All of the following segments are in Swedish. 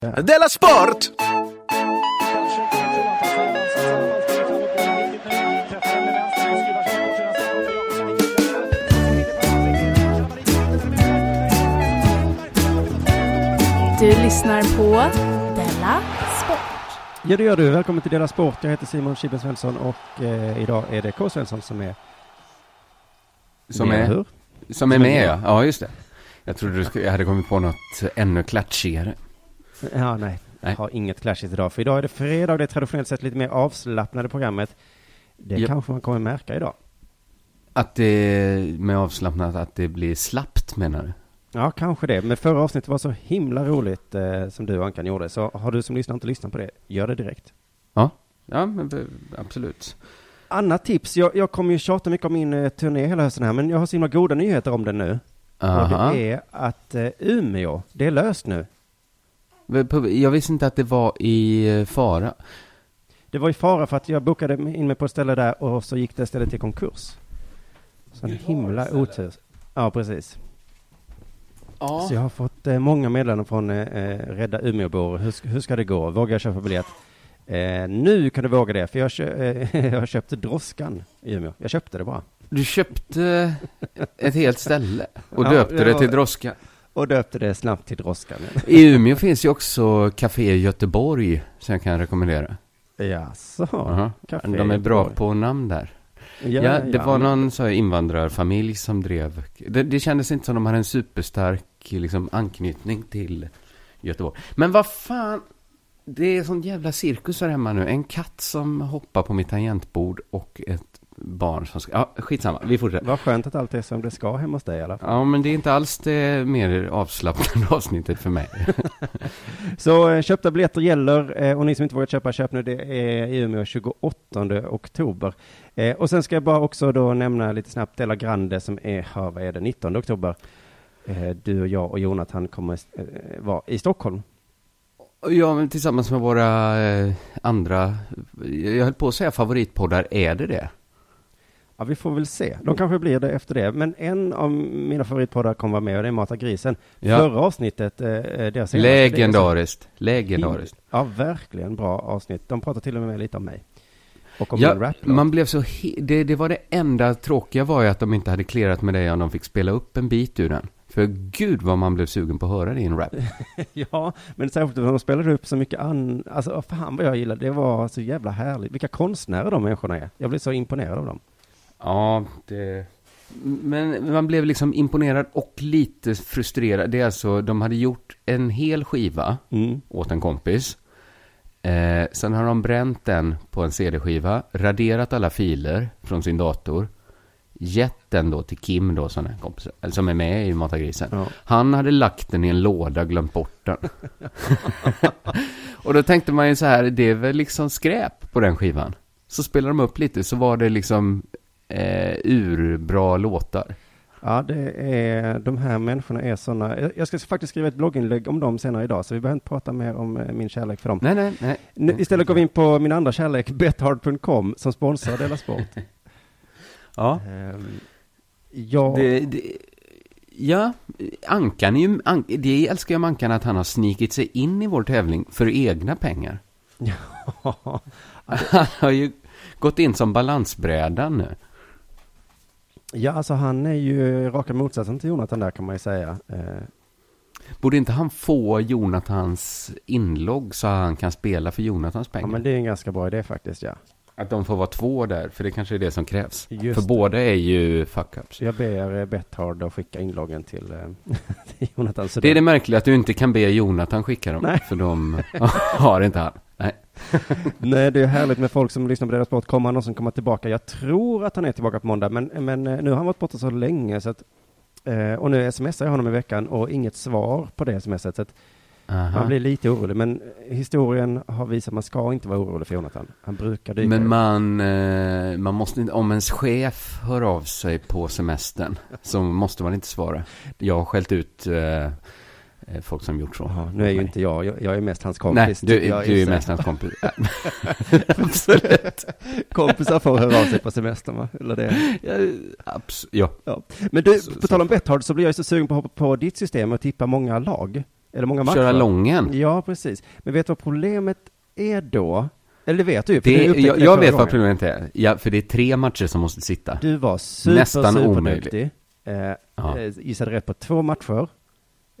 Della Sport! Du lyssnar på Della Sport. Ja, det gör du. Välkommen till Dela Sport. Jag heter Simon Chippen Svensson och eh, idag är det K. Svensson som är Som med, är, hur? som är med, ja. Ja, just det. Jag trodde du skulle, jag hade kommit på något ännu klatschigare. Ja, nej. Jag Nej. har inget clashigt idag. För idag är det fredag det är traditionellt sett lite mer avslappnade programmet. Det Ja. kanske man kommer märka idag. Att det, med avslappnat, att det blir slappt menar du? Ja, kanske det. Men förra avsnittet var så himla roligt eh, som du och Ankan gjorde. Så har du som lyssnar inte lyssnat på det, gör det direkt. Ja, ja men absolut. Annat tips. Jag, jag kommer ju tjata mycket om min eh, turné hela hösten här, men jag har så himla goda nyheter om den nu. Aha. Och det är att eh, Umeå, det är löst nu. Jag visste inte att det var i eh, fara. Det var i fara för att jag bokade in mig på ett ställe där och så gick det stället till konkurs. Så en himla otur. Ja, precis. Så jag har fått eh, många meddelanden från eh, eh, Rädda Umeåbor. Hur, hur ska det gå? Vågar jag köpa biljett? Eh, nu kan du våga det, för jag, kö- eh, jag har köpt Droskan i Umeå. Jag köpte det bara. Du köpte ett helt ställe och Ja, döpte det det till Droska. Och döpte det snabbt till Droskan. I Umeå finns ju också Café Göteborg som jag kan rekommendera. Jaså? Aha. Café De är bra på namn där. Ja, det var någon så här invandrarfamilj som drev. Det, det kändes inte som de hade en superstark liksom, anknytning till Göteborg. Men vad fan, det är sån jävla cirkus här hemma nu. En katt som hoppar på mitt tangentbord och ett barn som ska... Ja, skitsamma, vi fortsätter. Vad skönt att allt är som det ska hemma hos dig i alla fall. Ja, men det är inte alls det mer avslappnande avsnittet för mig. Så eh, köpta biljetter gäller eh, och ni som inte vågat köpa, köp nu. Det är i Umeå 28 oktober. Eh, och sen ska jag bara också då nämna lite snabbt Della Grande som är, ja, vad är det, 19 oktober. Du och jag och Jonathan kommer vara i Stockholm. Ja, men tillsammans med våra andra, jag höll på att säga favoritpoddar, är det det? Ja, vi får väl se. De kanske blir det efter det. Men en av mina favoritpoddar kommer vara med och det är Mata Grisen. Ja. Förra avsnittet, eh, eh, deras det Legendariskt, legendariskt. Ja, verkligen bra avsnitt. De pratar till och med lite om mig. Och om Ja, min rap man blev så det, det var det enda tråkiga var ju att de inte hade clearat med det om de fick spela upp en bit ur den. För gud vad man blev sugen på att höra din rap. Ja, men särskilt när de spelade upp så mycket an... Alltså, fan vad jag gillade. Det var så jävla härligt. Vilka konstnärer de människorna är. Jag blev så imponerad av dem. Ja, det... Men man blev liksom imponerad och lite frustrerad. Det är alltså, de hade gjort en hel skiva Mm. åt en kompis. Eh, sen har de bränt den på en CD-skiva, raderat alla filer från sin dator, gett den då till Kim då, som är, kompis, som är med i Mata Grisen. Ja. Han hade lagt den i en låda, glömt bort den. och då tänkte man ju så här, det är väl liksom skräp på den skivan. Så spelade de upp lite, så var det liksom eh, urbra låtar. ja, det är... De här människorna är sådana... Jag- ska faktiskt skriva ett blogginlägg om dem senare idag, så vi behöver inte prata mer om eh, min kärlek för dem. Nej, nej, nej. Nu, istället går vi in på min andra kärlek, bethard.com, som sponsrar Della Sport. Ja. Ehm, ja, Det, det, ja, Ankan är ju, An, det älskar jag med Ankan att han har snikit sig in i vår tävling för egna pengar. Han har ju gått in som balansbrädan nu. Ja, alltså han är ju raka motsatsen till Jonathan där kan man ju säga. Eh, Borde inte han få Jonathans inlogg så han kan spela för Jonathans ja, pengar? men det är en ganska bra idé faktiskt, ja. Att de får vara två där, för det kanske är det som krävs. Just för det. båda är ju fuck-ups. Jag ber eh, Bethard att skicka inloggen till, eh, till Jonathan. Det är det märkliga att du inte kan be Jonathan skicka dem. Nej. För de har inte han. Nej. Det är härligt med folk som lyssnar på deras sport. Kommer han någonsin komma tillbaka? Jag tror att han är tillbaka på måndag, men, men eh, nu har han varit borta så länge så att eh, och nu smsar jag honom i veckan och inget svar på det smset. Så att Aha. man blir lite orolig. Men historien har visat att man ska inte vara orolig för Jonathan. Han brukar dyka Men man, eh, man måste inte, om ens chef hör av sig på semestern så måste man inte svara. Jag har skällt ut eh, eh, folk som gjort så. Jaha, nu är ju inte jag, jag, jag är mest hans Nej, kompis. du, tycker jag du är mest hans kompis. Absolut. Kompisar får höra av sig på semestern va? Eller det. Ja, abs- ja. Ja. Men du, Så- på tal om Bethard så blir jag så sugen på att hoppa på ditt system och tippa många lag. Eller många matcher. Köra lången? Ja, precis. Men vet du vad problemet är då? Eller det vet du ju. Det, jag, jag vet vad problemet är. Ja, för det är tre matcher som måste sitta. Du var super, Nästan superduktig. Eh, ja. Eh, gissade rätt på två matcher.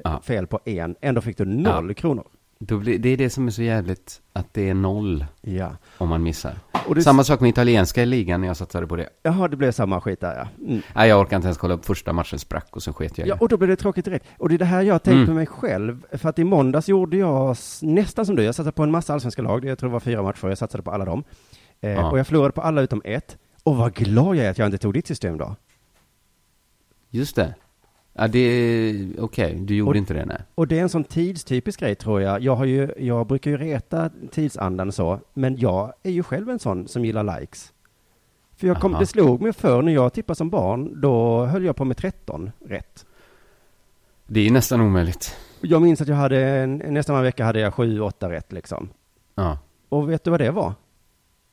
Ja. Fel på en. Ändå fick du noll ja. kronor. Blir, det är det som är så jävligt, att det är noll ja. om man missar. Det... Samma sak med italienska ligan när jag satsade på det. Jaha, det blev samma skit där ja. Mm. Nej, jag orkar inte ens kolla upp första matchen sprack och så sket jag Ja, och då blev det tråkigt direkt. Och det är det här jag tänkt mm. på mig själv. För att i måndags gjorde jag nästan som du. Jag satsade på en massa allsvenska lag. Jag tror det var fyra matcher. Jag satsade på alla dem. Eh, ja. Och jag förlorade på alla utom ett. Och vad glad jag är att jag inte tog ditt system då. Just det. Ja, det är okej. Okay. Du gjorde och, inte det, nej. Och det är en sån tidstypisk grej, tror jag. Jag, har ju, jag brukar ju reta tidsandan så, men jag är ju själv en sån som gillar likes. För jag kom, det slog mig för när jag tippade som barn, då höll jag på med 13 rätt. Det är nästan omöjligt. Jag minns att jag hade, nästan varje vecka hade jag 7-8 rätt liksom. Ja. Och vet du vad det var?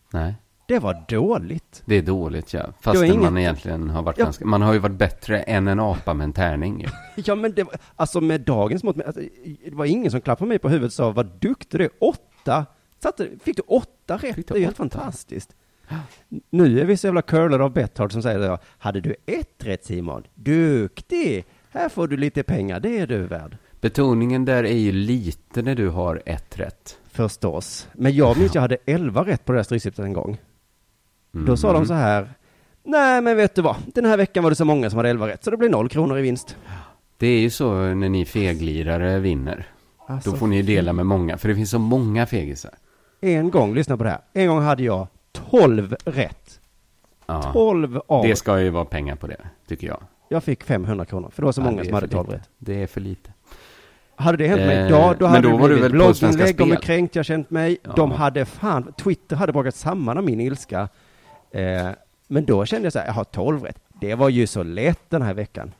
Nej. Det var dåligt. Det är dåligt, ja. Fast inget... man egentligen har varit ja. ganska... Man har ju varit bättre än en apa med en tärning. ja, men det var, alltså med dagens mått, alltså, det var ingen som klappade mig på huvudet och sa vad duktig du är. Åtta! Satte, fick du åtta rätt? Du det är helt fantastiskt. Nu är vi så jävla curlade av Betthard som säger det. Hade du ett rätt Simon? Duktig! Här får du lite pengar, det är du värd. Betoningen där är ju lite när du har ett rätt. Förstås. Men jag minns jag hade elva rätt på det där stryktipset en gång. Mm. Då sa de så här, nej men vet du vad, den här veckan var det så många som hade 11 rätt, så det blir noll kronor i vinst. Det är ju så när ni feglirare vinner. Alltså, Då får ni dela med många, för det finns så många fegisar. En gång, lyssna på det här, en gång hade jag 12 rätt. Ja, 12 av... Det ska ju vara pengar på det, tycker jag. Jag fick 500 kronor, för det var så ja, många som hade 12 rätt. Det är för lite. Hade det hänt mig eh, idag, då hade då det blivit blogginlägg om hur kränkt jag känt mig. Ja. De hade fan, Twitter hade brakat samman av min ilska. Eh, men då kände jag så här, jag har 12 rätt. Det var ju så lätt den här veckan.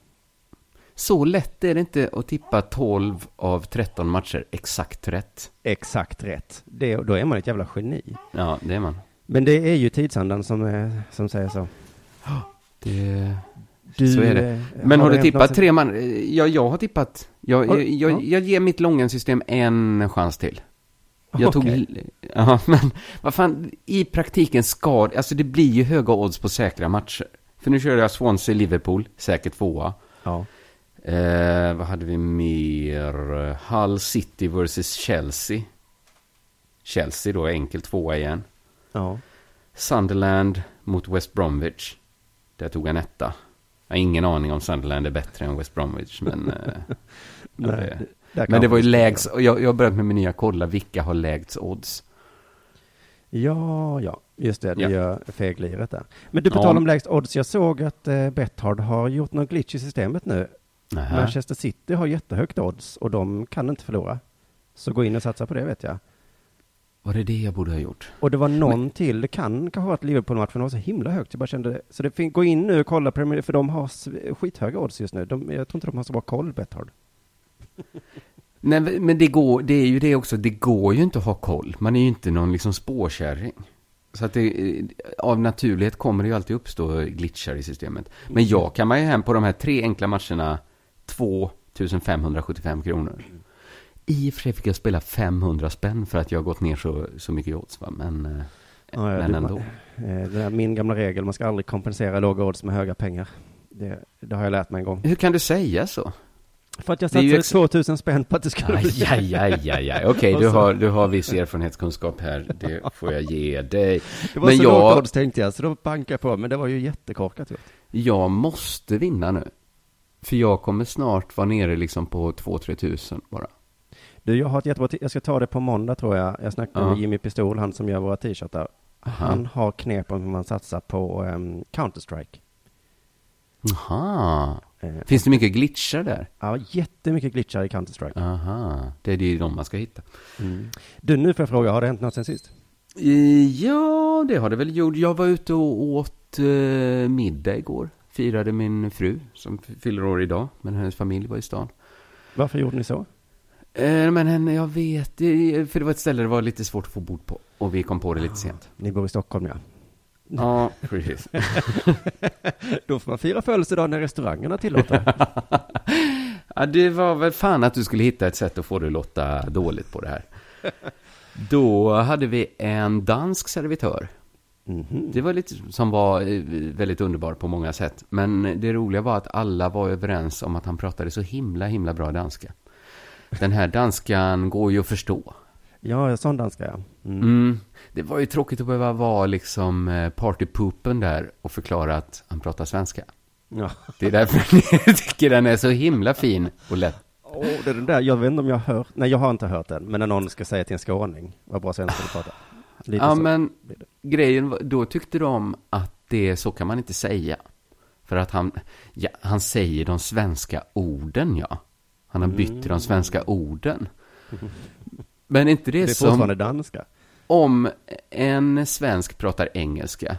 Så lätt är det inte att tippa 12 av 13 matcher exakt rätt. Exakt rätt. Det, då är man ett jävla geni. Ja, det är man. Men det är ju tidsandan som, som säger så. Det... Du, så är det. Men har, har du tippat tre man? Ja, jag har tippat. Jag, jag, jag, jag ger mitt Lången-system en chans till. Jag tog... Okay. Ja, men vad fan, i praktiken ska... Alltså det blir ju höga odds på säkra matcher. För nu kör jag Swansea-Liverpool, säkert tvåa. Ja. Eh, vad hade vi mer? Hull City vs Chelsea. Chelsea då, enkelt tvåa igen. Ja. Sunderland mot West Bromwich. Där tog en etta. Jag har ingen aning om Sunderland är bättre än West Bromwich, men... Eh, Nej, det, men det var ju lägst, och jag, jag har börjat med min nya kolla, vilka har lägst odds? Ja, ja, just det, det ja. gör fegliret där. Men du, på ja. tal om lägst odds, jag såg att eh, Betthard har gjort någon glitch i systemet nu. Nähä. Manchester City har jättehögt odds och de kan inte förlora. Så gå in och satsa på det vet jag. Var det det jag borde ha gjort? Och det var någon Men... till, det kan kanske ha varit Liverpool-matchen, var så himla högt, jag bara kände det. Så det gå in nu och kolla Premier för de har skithöga odds just nu. De, jag tror inte de har så bra koll, Betthard. Nej, men det går, det är ju det också, det går ju inte att ha koll. Man är ju inte någon liksom spårkärring. Så att det, av naturlighet kommer det ju alltid uppstå glitchar i systemet. Men jag kan man ju hem på de här tre enkla matcherna 2575 kronor. I och för sig fick jag spela 500 spänn för att jag har gått ner så, så mycket i odds. Va? Men, eh, ja, men du, ändå. Eh, det är min gamla regel, man ska aldrig kompensera låga odds med höga pengar. Det, det har jag lärt mig en gång. Hur kan du säga så? För att jag satsade ex... 2000 spänn på att det skulle bli... Aj, aj, aj, aj. Okej, du har, du har viss erfarenhetskunskap här. Det får jag ge dig. Det var men så jag... odds tänkte jag, så då bankade jag på. Men det var ju jättekorkat gjort. Jag måste vinna nu. För jag kommer snart vara nere liksom på 2-3 tusen bara. Du, jag har ett jättebra Jag ska ta det på måndag tror jag. Jag snackade uh med Jimmy Pistol, han som gör våra t-shirtar. Han har knep om hur man satsar på um, Counter-Strike. Jaha. Eh, Finns det mycket glitchar där? Ja, jättemycket glitchar i Counter-Strike. Aha, det är ju de man ska hitta. Mm. Du, nu får jag fråga, har det hänt något sen sist? Ja, det har det väl gjort. Jag var ute och åt eh, middag igår. Firade min fru, som fyller år idag, men hennes familj var i stan. Varför gjorde ni så? Eh, men henne, jag vet, för det var ett ställe det var lite svårt att få bord på. Och vi kom på det lite sent. Ni bor i Stockholm, ja. Ja, precis. Då får man fira födelsedag när restaurangerna tillåter. Ja, det var väl fan att du skulle hitta ett sätt att få det att låta dåligt på det här. Då hade vi en dansk servitör. Mm -hmm. Det var lite som var eh, väldigt underbar på många sätt. Men det roliga var att alla var överens om att han pratade så himla, himla bra danska. Den här danskan går ju att förstå. Ja, sån danska ja. Mm. Mm. Det var ju tråkigt att behöva vara liksom eh, partypoopen där och förklara att han pratar svenska. Ja. Det är därför jag tycker den är så himla fin och lätt. Oh, det är den där, jag vet inte om jag har hört, nej jag har inte hört den, men när någon ska säga till en skåning, vad bra svenska du pratar. Lite ja, så. men grejen, då tyckte de att det, så kan man inte säga. För att han, ja, han säger de svenska orden, ja. Han har bytt till de svenska orden. Men inte det, det är som... fortfarande danska. Om en svensk pratar engelska,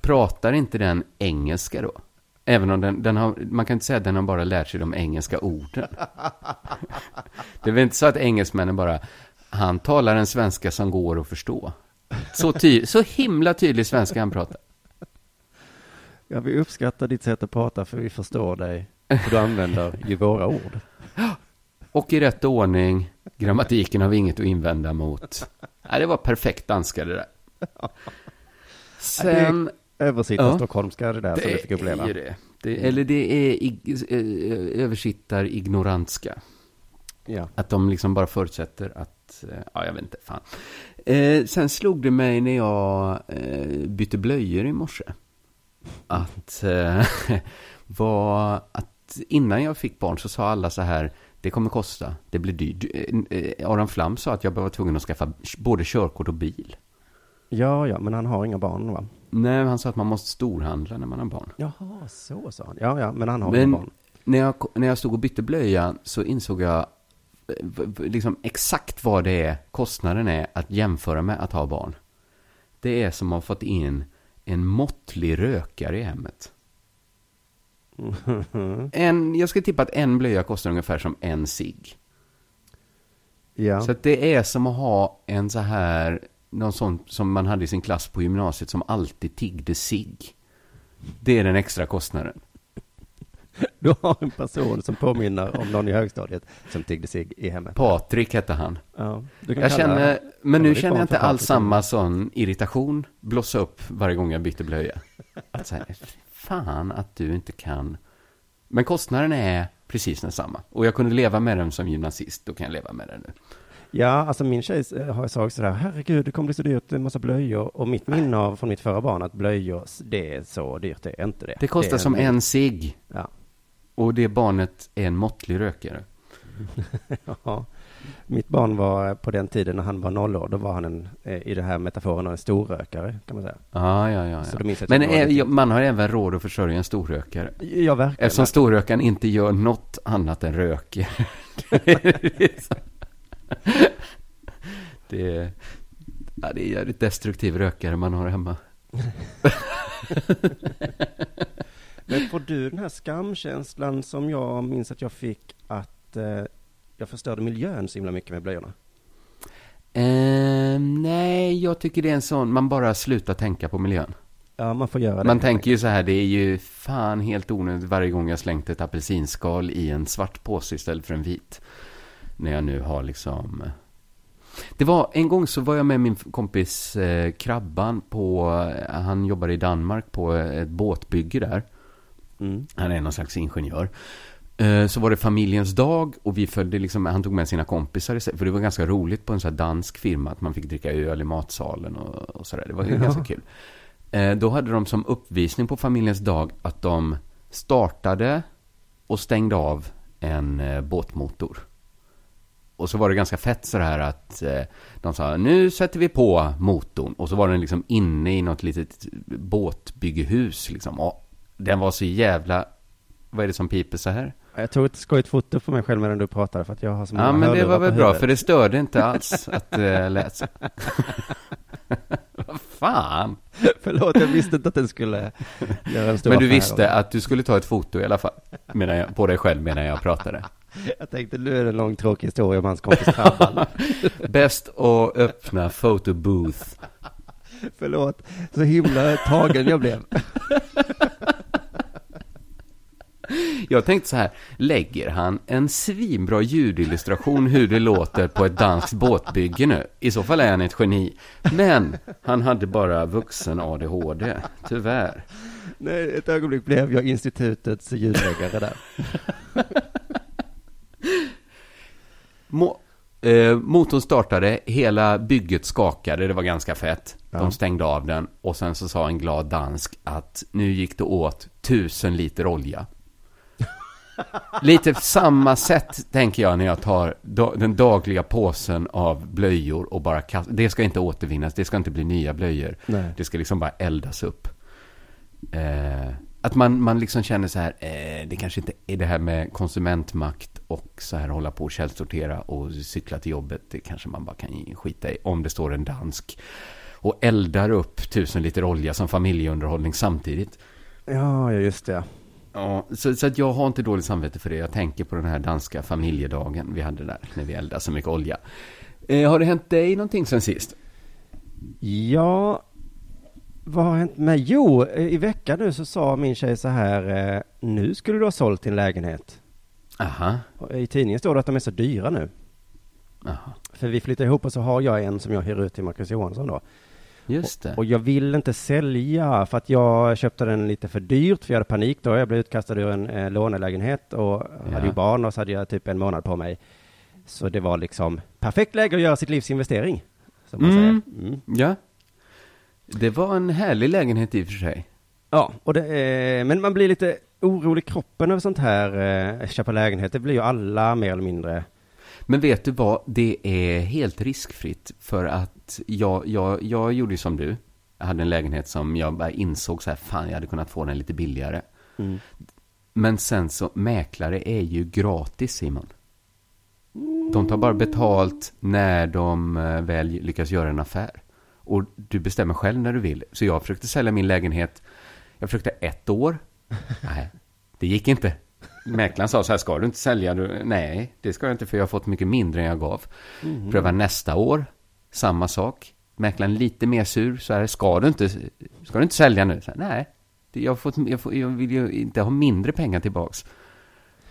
pratar inte den engelska då? Även om den, den har, man kan inte säga att den har bara lärt sig de engelska orden. Det är väl inte så att engelsmännen bara, han talar en svenska som går att förstå. Så, ty, så himla tydlig svenska han pratar. Ja, vi uppskattar ditt sätt att prata för vi förstår dig. För du använder ju våra ord. Och i rätt ordning. Grammatiken har vi inget att invända mot. Nej, det var perfekt danska det där. Sen... Översittar ja, stockholmska det där det som du fick uppleva. Är det. det. Eller det är eh, översittar ignorantska. Ja. Att de liksom bara förutsätter att, eh, ja jag vet inte, fan. Eh, sen slog det mig när jag eh, bytte blöjor i morse. Att, eh, var, att innan jag fick barn så sa alla så här, det kommer kosta, det blir dyrt. Eh, eh, Aron Flam sa att jag var tvungen att skaffa både körkort och bil. Ja, ja, men han har inga barn va? Nej, han sa att man måste storhandla när man har barn. Jaha, så sa han. Ja, ja, men han har men inga barn. När jag, när jag stod och bytte blöja så insåg jag liksom exakt vad det är, kostnaden är att jämföra med att ha barn. Det är som att ha fått in en måttlig rökare i hemmet. En, jag skulle tippa att en blöja kostar ungefär som en cigg. Ja. Så det är som att ha en så här, någon sån som man hade i sin klass på gymnasiet som alltid tiggde cigg. Det är den extra kostnaden. Du har en person som påminner om någon i högstadiet som tiggde sig i hemmet. Patrik hette han. Ja, jag känner, men nu känner jag inte alls samma sån irritation blossa upp varje gång jag byter blöja. Att säga, fan att du inte kan. Men kostnaden är precis densamma. Och jag kunde leva med den som gymnasist, då kan jag leva med den nu. Ja, alltså min tjej eh, har sagt sådär, herregud, det kommer bli så dyrt, en massa blöjor. Och mitt minne av från mitt förra barn, att blöjor, det är så dyrt, det är inte det. Det kostar det som en, en cigg. Ja. Och det barnet är en måttlig rökare. ja. Mitt barn var på den tiden när han var noll år, då var han en, eh, i det här metaforen, en storrökare kan man säga. Ah, ja, ja, ja. Men är, man har även råd att försörja en storrökare. Ja, verkligen. Eftersom storrökaren inte gör något annat än röker. det, är, ja, det är jävligt destruktiv rökare man har hemma. Men får du den här skamkänslan som jag minns att jag fick att eh, jag förstörde miljön så himla mycket med blöjorna? Eh, nej, jag tycker det är en sån, man bara slutar tänka på miljön. Ja, man får göra det. Man tänker ju så här, det är ju fan helt onödigt varje gång jag slängt ett apelsinskal i en svart påse istället för en vit. När jag nu har liksom... Det var, en gång så var jag med min kompis eh, Krabban på, han jobbar i Danmark på ett båtbygge där. Mm. Han är någon slags ingenjör. Eh, så var det familjens dag och vi följde liksom, han tog med sina kompisar, för det var ganska roligt på en sån här dansk firma att man fick dricka öl i matsalen och, och sådär. Det var ja. ganska kul. Eh, då hade de som uppvisning på familjens dag att de startade och stängde av en eh, båtmotor. Och så var det ganska fett så här att de sa nu sätter vi på motorn. Och så var den liksom inne i något litet båtbyggehus liksom. Och den var så jävla... Vad är det som piper så här? Jag tog ett skojigt foto på mig själv medan du pratade för att jag har så många Ja, men det var väl bra, för det störde inte alls att det äh, lät så. Vad fan? Förlåt, jag visste inte att den skulle göra en stor Men du visste att du skulle ta ett foto i alla fall, medan jag, på dig själv medan jag pratade. Jag tänkte, nu är det en lång tråkig historia om hans kompis Krabban. Bäst att öppna photo booth. Förlåt, så himla tagen jag blev. Jag tänkte så här, lägger han en svinbra ljudillustration hur det låter på ett danskt båtbygge nu? I så fall är han ett geni. Men han hade bara vuxen ADHD, tyvärr. Nej, ett ögonblick blev jag institutets ljudläggare där. Må, eh, motorn startade, hela bygget skakade, det var ganska fett. Ja. De stängde av den och sen så sa en glad dansk att nu gick det åt tusen liter olja. Lite samma sätt tänker jag när jag tar den dagliga påsen av blöjor och bara kastar. Det ska inte återvinnas, det ska inte bli nya blöjor. Nej. Det ska liksom bara eldas upp. Eh, att man, man liksom känner så här, eh, det kanske inte är det här med konsumentmakt och så här hålla på och källsortera och cykla till jobbet. Det kanske man bara kan skita i om det står en dansk och eldar upp tusen liter olja som familjeunderhållning samtidigt. Ja, just det. Ja, så, så att jag har inte dåligt samvete för det. Jag tänker på den här danska familjedagen vi hade där, när vi eldade så mycket olja. Eh, har det hänt dig någonting sen sist? Ja, vad har hänt mig? Jo, i veckan nu så sa min tjej så här, eh, nu skulle du ha sålt din lägenhet. Aha. I tidningen står det att de är så dyra nu. Aha. För vi flyttar ihop och så har jag en som jag hyr ut till Marcus Johansson då. Just det. Och, och, jag vill inte sälja för att jag köpte den lite för dyrt för jag hade panik då. Jag blev utkastad ur en eh, lånelägenhet och ja. hade ju barn och så hade jag typ en månad på mig. Så det var liksom perfekt läge att göra sitt livs investering. Som man mm. säger. Mm. Ja. Det var en härlig lägenhet i och för sig. Ja, och det, eh, men man blir lite orolig i kroppen över sånt här, eh, köpa lägenhet. Det blir ju alla mer eller mindre. Men vet du vad, det är helt riskfritt för att jag, jag, jag gjorde som du. Jag hade en lägenhet som jag bara insåg så här, fan jag hade kunnat få den lite billigare. Mm. Men sen så, mäklare är ju gratis Simon. De tar bara betalt när de eh, väl lyckas göra en affär. Och du bestämmer själv när du vill. Så jag försökte sälja min lägenhet. Jag försökte ett år. Nej, det gick inte. Mäklaren sa så här, ska du inte sälja? Du? Nej, det ska jag inte för jag har fått mycket mindre än jag gav. Mm. Pröva nästa år, samma sak. Mäklaren lite mer sur, så här, ska du inte, ska du inte sälja nu? Här, Nej, jag, fått, jag, får, jag vill ju inte ha mindre pengar tillbaks.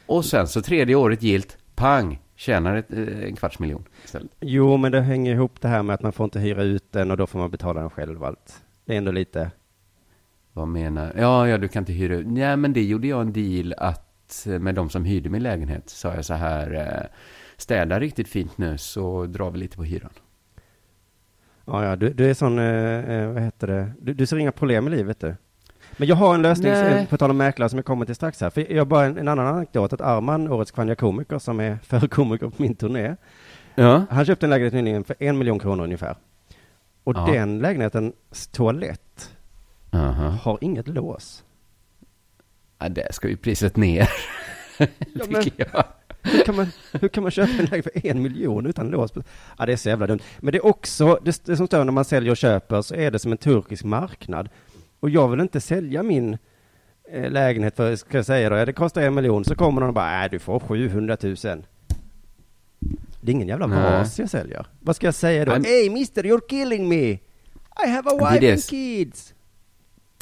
Och sen så tredje året gilt, pang, tjänar ett, eh, en kvarts miljon istället. Jo, men det hänger ihop det här med att man får inte hyra ut den och då får man betala den själv allt. Det är ändå lite... Vad menar Ja, ja, du kan inte hyra ut. Nej, men det gjorde jag en deal att med de som hyrde min lägenhet sa jag så här, eh, städa riktigt fint nu så drar vi lite på hyran. Ja, ja, du, du är sån, eh, vad heter det, du, du ser inga problem i livet du. Men jag har en lösning, Nej. på tal om mäklare, som jag kommer till strax här. För jag har bara en, en annan anekdot, att Arman, årets Kvanja komiker, som är förkomiker på min turné, ja. han köpte en lägenhet nyligen för en miljon kronor ungefär. Och ja. den lägenhetens toalett uh -huh. har inget lås. Ja, där ska ju priset ner, ja, men. Hur kan, man, hur kan man köpa en lägenhet för en miljon utan lås? Ja, det är så jävla dumt. Men det är också, det, det som står när man säljer och köper, så är det som en turkisk marknad. Och jag vill inte sälja min eh, lägenhet för, ska jag säga då, ja, det kostar en miljon, så kommer någon och bara, nej du får 700 000. Det är ingen jävla vas jag säljer. Vad ska jag säga då? I'm... Hey mister, you're killing me! I have a wife and kids!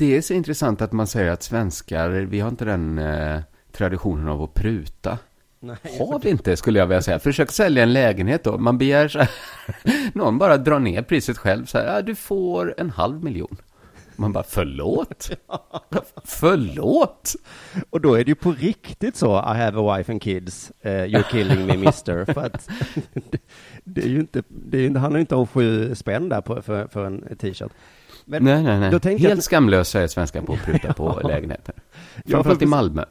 Det är så intressant att man säger att svenskar, vi har inte den eh, traditionen av att pruta. Nej, har vi inte, skulle jag vilja säga. Försök sälja en lägenhet då. Man begär så här, någon bara drar ner priset själv så här, ja, du får en halv miljon. Man bara, förlåt? förlåt? Och då är det ju på riktigt så, I have a wife and kids, uh, you're killing me mister. för att det, det, är ju inte, det är, han har ju inte av sju spänn där på, för, för en t-shirt. Men nej, nej, nej. Helt att... skamlösa är svenskar på att pruta på lägenheter. Framförallt i Malmö.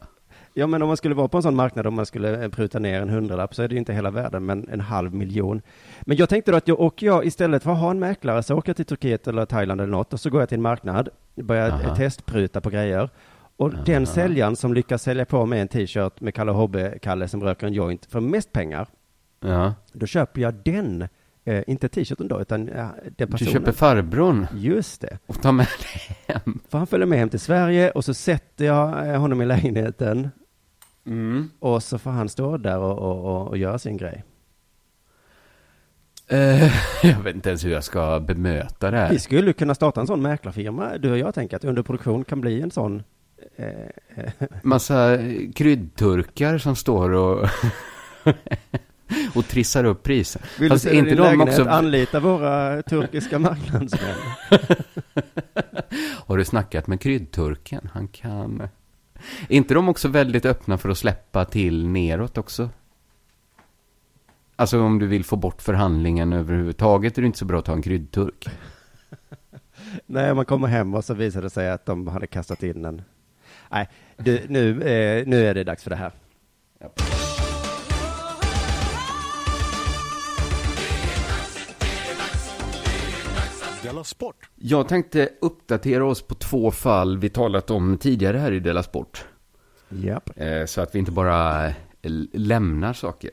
Ja, men om man skulle vara på en sån marknad, om man skulle pruta ner en hundralapp, så är det ju inte hela världen, men en halv miljon. Men jag tänkte då att jag åker jag istället för att ha en mäklare, så åker jag till Turkiet eller Thailand eller något, och så går jag till en marknad, börjar Aha. testpruta på grejer. Och Aha. den säljaren som lyckas sälja på mig en t-shirt med Kalle Hobbe-Kalle som röker en joint för mest pengar, ja. då köper jag den Eh, inte t-shirten då, utan ja, den personen. Du köper farbrorn? Just det. Och tar med hem? För han följer med hem till Sverige och så sätter jag eh, honom i lägenheten Mm. Och så får han stå där och, och, och, och göra sin grej. Uh, jag vet inte ens hur jag ska bemöta det här. Vi skulle kunna starta en sån mäklarfirma. Du och jag tänker att underproduktion kan bli en sån Massa kryddturkar som står och... och trissar upp priser. Vill Fast du inte de också... anlita våra turkiska marknadsmän? Har du snackat med kryddturken? Han kan... Är inte de också väldigt öppna för att släppa till neråt också? Alltså om du vill få bort förhandlingen överhuvudtaget är det inte så bra att ta en kryddturk. Nej, man kommer hem och så visar det sig att de hade kastat in en... Nej, du, nu, eh, nu är det dags för det här. Ja. Della Sport. Jag tänkte uppdatera oss på två fall vi talat om tidigare här i Della Sport. Yep. Eh, så att vi inte bara eh, lämnar saker.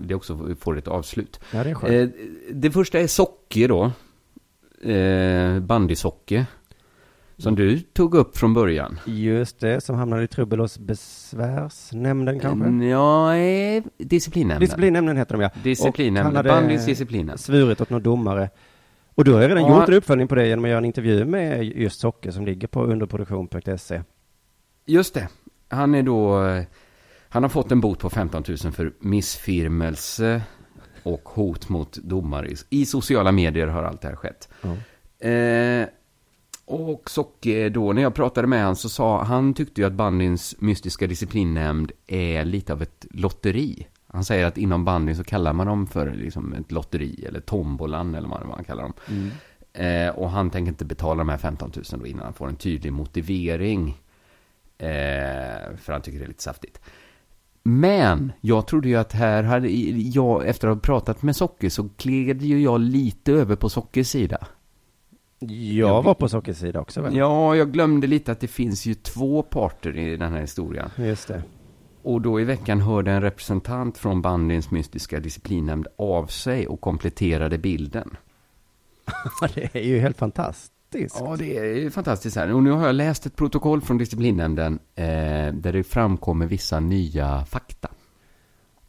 Det också får ett avslut. Ja, det, är skönt. Eh, det första är socker då. Bandysocker. Som du tog upp från början. Just det, som hamnade i trubbel hos besvärsnämnden kanske? Ja, disciplinnämnden. Disciplinnämnden heter de ja. Disciplinnämnden, bandys disciplinen. Svurit åt någon domare. Och du har jag redan ja. gjort en uppföljning på det genom att göra en intervju med just Socker som ligger på underproduktion.se. Just det. Han är då, han har fått en bot på 15 000 för missfirmelse och hot mot domare. I sociala medier har allt det här skett. Mm. Eh, och Socke då, när jag pratade med honom så sa han tyckte ju att bandyns mystiska disciplinnämnd är lite av ett lotteri. Han säger att inom bandy så kallar man dem för liksom ett lotteri eller tombolan eller vad man kallar dem. Mm. Eh, och han tänker inte betala de här 15 000 då innan han får en tydlig motivering. Eh, för han tycker det är lite saftigt. Men jag trodde ju att här hade jag, efter att ha pratat med Socker så gled ju jag lite över på Sockers sida. Jag var på Sockers sida också väl? Ja, jag glömde lite att det finns ju två parter i den här historien. Just det. Och då i veckan hörde en representant från bandyns mystiska disciplinnämnd av sig och kompletterade bilden. det är ju helt fantastiskt. Ja, det är ju fantastiskt här. Och nu har jag läst ett protokoll från disciplinnämnden eh, där det framkommer vissa nya fakta.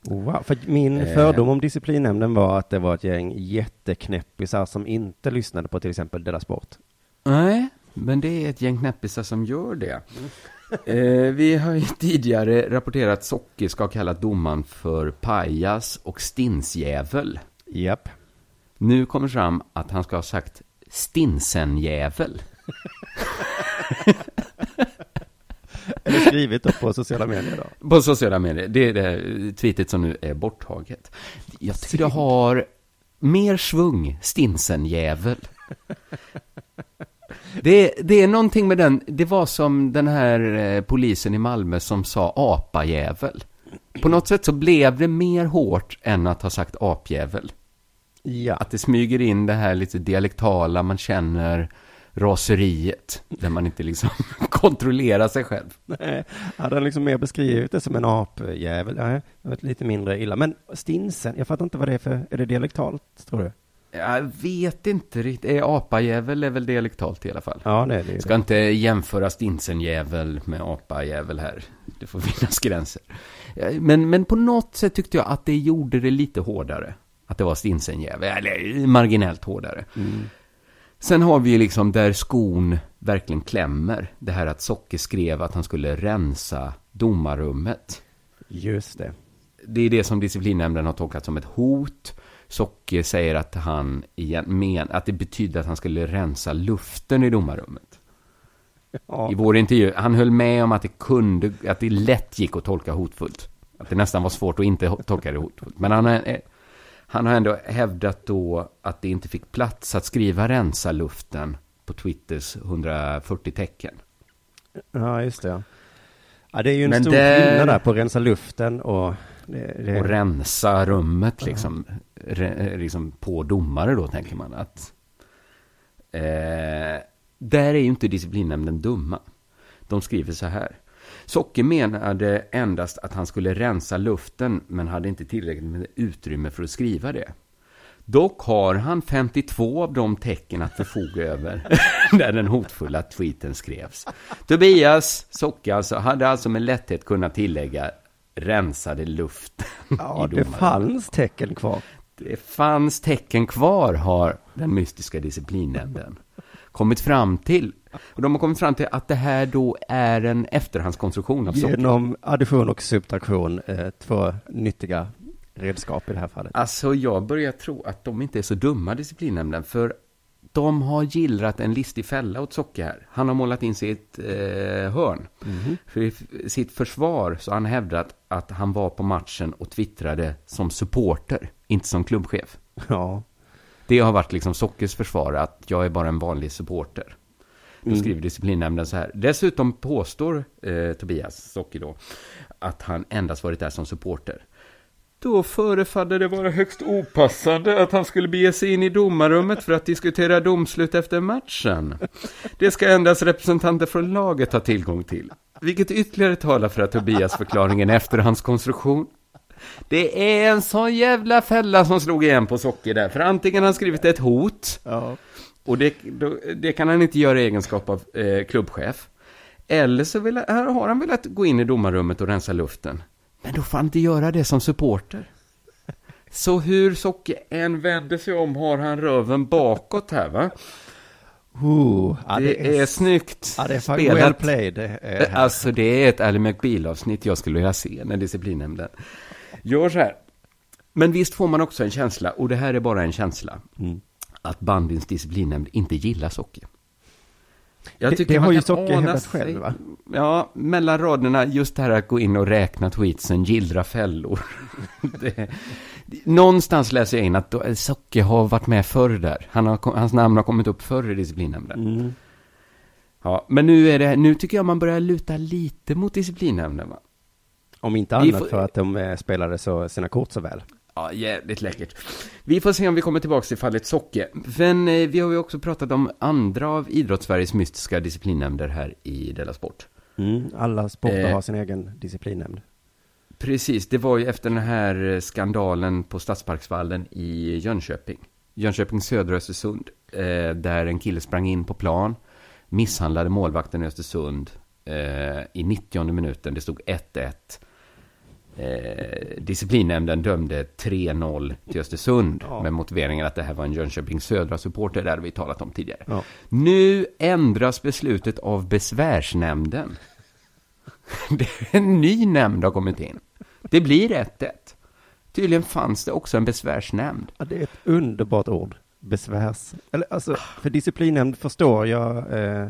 Wow, för min eh. fördom om disciplinnämnden var att det var ett gäng jätteknäppisar som inte lyssnade på till exempel Della Sport. Nej, men det är ett gäng knäppisar som gör det. Eh, vi har ju tidigare rapporterat att Socke ska ha kallat domaren för pajas och stinsjävel. Japp. Nu kommer fram att han ska ha sagt stinsenjävel. Eller skrivit då på sociala medier då? På sociala medier. Det är det tweetet som nu är borttaget. Jag tycker det har mer svung, stinsenjävel. Det, det är någonting med den, det var som den här eh, polisen i Malmö som sa apajävel. På något sätt så blev det mer hårt än att ha sagt apjävel. Ja. Att det smyger in det här lite dialektala, man känner raseriet, där man inte liksom kontrollerar sig själv. Nej, hade han liksom mer beskrivit det som en apjävel? Nej, det var lite mindre illa. Men stinsen, jag fattar inte vad det är för, är det dialektalt, tror du? Jag vet inte riktigt. Apajävel är väl dialektalt i alla fall. Ja, det är det. Ska inte jämföra stinsenjävel med apajävel här. Det får finnas gränser. Men, men på något sätt tyckte jag att det gjorde det lite hårdare. Att det var stinsenjävel, eller marginellt hårdare. Mm. Sen har vi liksom där skon verkligen klämmer. Det här att Socke skrev att han skulle rensa domarrummet. Just det. Det är det som disciplinnämnden har tolkat som ett hot. Socke säger att han igen, men, att det betyder att han skulle rensa luften i domarrummet. Ja. I vår intervju, han höll med om att det kunde, att det lätt gick att tolka hotfullt. Att det nästan var svårt att inte tolka det hotfullt. Men han, han har ändå hävdat då att det inte fick plats att skriva rensa luften på Twitters 140 tecken. Ja, just det. Ja, det är ju en Men stor skillnad där på rensa luften och det, det... Och rensa rummet liksom, re, liksom på domare då, tänker man att. Eh, där är ju inte disciplinnämnden dumma. De skriver så här. Socke menade endast att han skulle rensa luften, men hade inte tillräckligt med utrymme för att skriva det. Dock har han 52 av de tecken att förfoga över när den hotfulla tweeten skrevs. Tobias Socke alltså, hade alltså med lätthet kunnat tillägga rensade luften. Ja, det fanns tecken kvar. Det fanns tecken kvar, har den mystiska disciplinnämnden kommit fram till. Och de har kommit fram till att det här då är en efterhandskonstruktion av socker. Genom addition och subtraktion, eh, två nyttiga redskap i det här fallet. Alltså jag börjar tro att de inte är så dumma, disciplinnämnden, för de har gillrat en listig fälla åt Socke här. Han har målat in sig i ett eh, hörn. Mm. För i sitt försvar så har han hävdat att han var på matchen och twittrade som supporter, inte som klubbchef. Ja. Det har varit liksom Sockes försvar, att jag är bara en vanlig supporter. Då mm. skriver disciplinnämnden så här. Dessutom påstår eh, Tobias Socke då att han endast varit där som supporter. Då förefaller det vara högst opassande att han skulle bege sig in i domarrummet för att diskutera domslut efter matchen. Det ska endast representanter från laget ha tillgång till. Vilket ytterligare talar för att Tobias förklaring är en efterhandskonstruktion. Det är en sån jävla fälla som slog igen på Socker där. För antingen har han skrivit ett hot. Ja. Och det, det, kan han inte göra i egenskap av eh, klubbchef. Eller så vill, här har han velat gå in i domarrummet och rensa luften. Men då får han inte göra det som supporter. Så hur Socke än vänder sig om har han röven bakåt här va? Uh, ja, det, det, är, är snyggt ja, det är spelat. Well played. Det är alltså det är ett Ally McBeal-avsnitt jag skulle vilja se när disciplinnämnden gör så här. Men visst får man också en känsla, och det här är bara en känsla, mm. att bandins disciplinnämnd inte gillar Socke. Jag tycker det, det har ju Socke hävdat själv va? Ja, mellan raderna, just det här att gå in och räkna tweetsen, gillra fällor. det, någonstans läser jag in att då, Socke har varit med förr där. Han har, hans namn har kommit upp förr i disciplinnämnden. Mm. Ja, men nu, är det, nu tycker jag man börjar luta lite mot disciplinnämnden va? Om inte annat får... för att de eh, spelade så, sina kort så väl. Ja, jävligt läckert. Vi får se om vi kommer tillbaka till fallet Socke. Men eh, vi har ju också pratat om andra av idrottssveriges mystiska disciplinnämnder här i Della Sport. Mm, alla sporter eh, har sin egen disciplinnämnd. Precis, det var ju efter den här eh, skandalen på Stadsparksvallen i Jönköping. Jönköping södra Östersund. Eh, där en kille sprang in på plan, misshandlade målvakten i Östersund eh, i 90 minuten. Det stod 1-1. Eh, disciplinnämnden dömde 3-0 till Östersund ja. med motiveringen att det här var en Jönköping södra supporter, där vi talat om tidigare. Ja. Nu ändras beslutet av besvärsnämnden. en ny nämnd har kommit in. Det blir 1-1. Tydligen fanns det också en besvärsnämnd. Ja, det är ett underbart ord. Besvärs... Eller alltså, för disciplinnämnd förstår jag eh,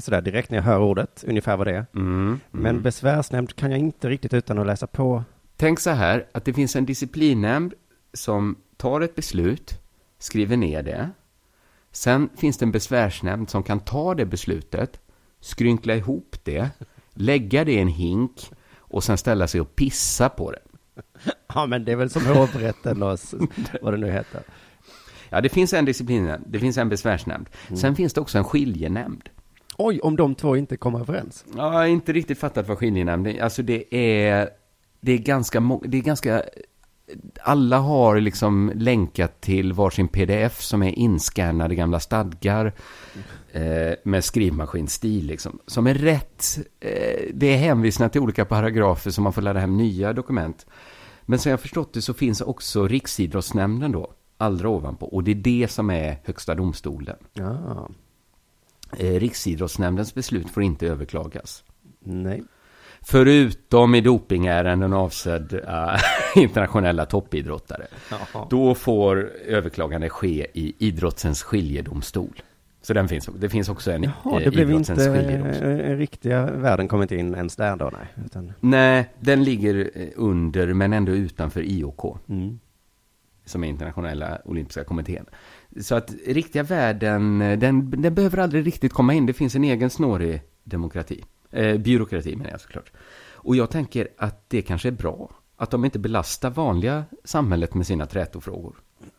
sådär direkt när jag hör ordet, ungefär vad det är. Mm, mm. Men besvärsnämnd kan jag inte riktigt utan att läsa på. Tänk så här, att det finns en disciplinnämnd som tar ett beslut, skriver ner det. Sen finns det en besvärsnämnd som kan ta det beslutet, skrynkla ihop det, lägga det i en hink och sen ställa sig och pissa på det. Ja, men det är väl som hovrätten och vad det nu heter. Ja, det finns en disciplinnämnd, det finns en besvärsnämnd. Mm. Sen finns det också en skiljenämnd. Oj, om de två inte kommer överens? Ja, jag har inte riktigt fattat vad skiljenämnd är. Alltså det är, det är ganska, det är ganska, alla har liksom länkat till varsin pdf som är inskannade gamla stadgar eh, med skrivmaskinstil liksom. Som är rätt, eh, det är hänvisningar till olika paragrafer som man får ladda hem nya dokument. Men som jag förstått det så finns också Riksidrottsnämnden då, allra ovanpå. Och det är det som är högsta domstolen. Ja. Eh, Riksidrottsnämndens beslut får inte överklagas. Nej. Förutom i dopingärenden avsedd uh, internationella toppidrottare. Jaha. Då får överklagande ske i idrottens skiljedomstol. Så den finns, det finns också en Jaha, det blev inte skiljedomstol. riktiga världen kommit in ens där då? Nej, utan... nej den ligger eh, under men ändå utanför IOK. Mm. Som är internationella olympiska kommittén. Så att riktiga världen, den, den behöver aldrig riktigt komma in. Det finns en egen snårig demokrati. Eh, byråkrati menar jag såklart. Och jag tänker att det kanske är bra. Att de inte belastar vanliga samhället med sina trätofrågor.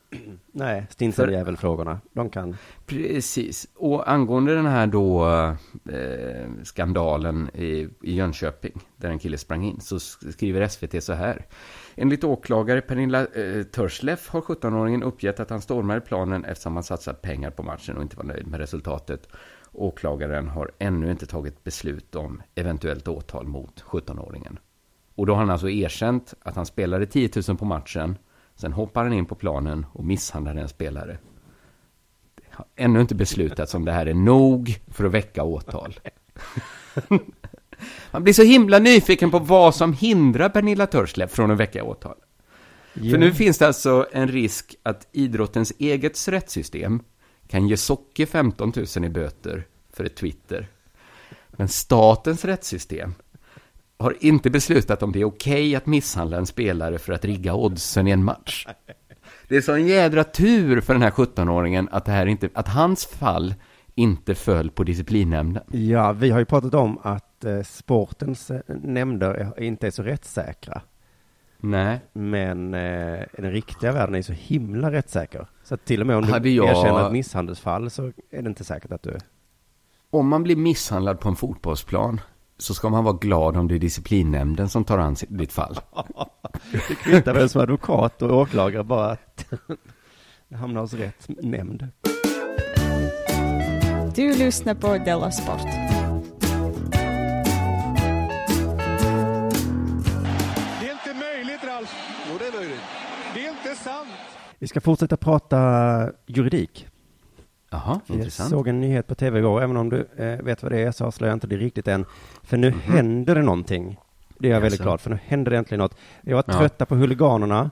Nej, stinsarjävelfrågorna. De kan... Precis. Och angående den här då eh, skandalen i, i Jönköping, där en kille sprang in, så skriver SVT så här. Enligt åklagare Pernilla eh, Törsleff har 17-åringen uppgett att han stormade planen eftersom han satsat pengar på matchen och inte var nöjd med resultatet. Åklagaren har ännu inte tagit beslut om eventuellt åtal mot 17-åringen. Och då har han alltså erkänt att han spelade 10 000 på matchen. Sen hoppar han in på planen och misshandlar en spelare. Det har ännu inte beslutats om det här är nog för att väcka åtal. Man blir så himla nyfiken på vad som hindrar Pernilla Törslev från att väcka åtal. Yeah. För nu finns det alltså en risk att idrottens eget rättssystem kan ge Socke 15 000 i böter för ett Twitter. Men statens rättssystem har inte beslutat om det är okej okay att misshandla en spelare för att rigga oddsen i en match. Det är så en jädra tur för den här 17-åringen att, det här inte, att hans fall inte föll på disciplinnämnden. Ja, vi har ju pratat om att eh, sportens eh, nämnder inte är så rättssäkra. Nej. Men eh, den riktiga världen är så himla rättssäker. Så att till och med om du jag... erkänner ett misshandelsfall så är det inte säkert att du... Om man blir misshandlad på en fotbollsplan så ska man vara glad om det är disciplinnämnden som tar an ditt fall. det kvittar väl som advokat och åklagare bara att det hamnar hos rätt nämnd. Du lyssnar på Della Sport. Vi ska fortsätta prata juridik. Jaha, intressant. Jag såg en nyhet på tv igår, även om du eh, vet vad det är så avslöjar jag inte det riktigt än. För nu mm -hmm. händer det någonting. Det är jag yes. väldigt glad för, nu händer det äntligen något. Jag var ja. trötta på huliganerna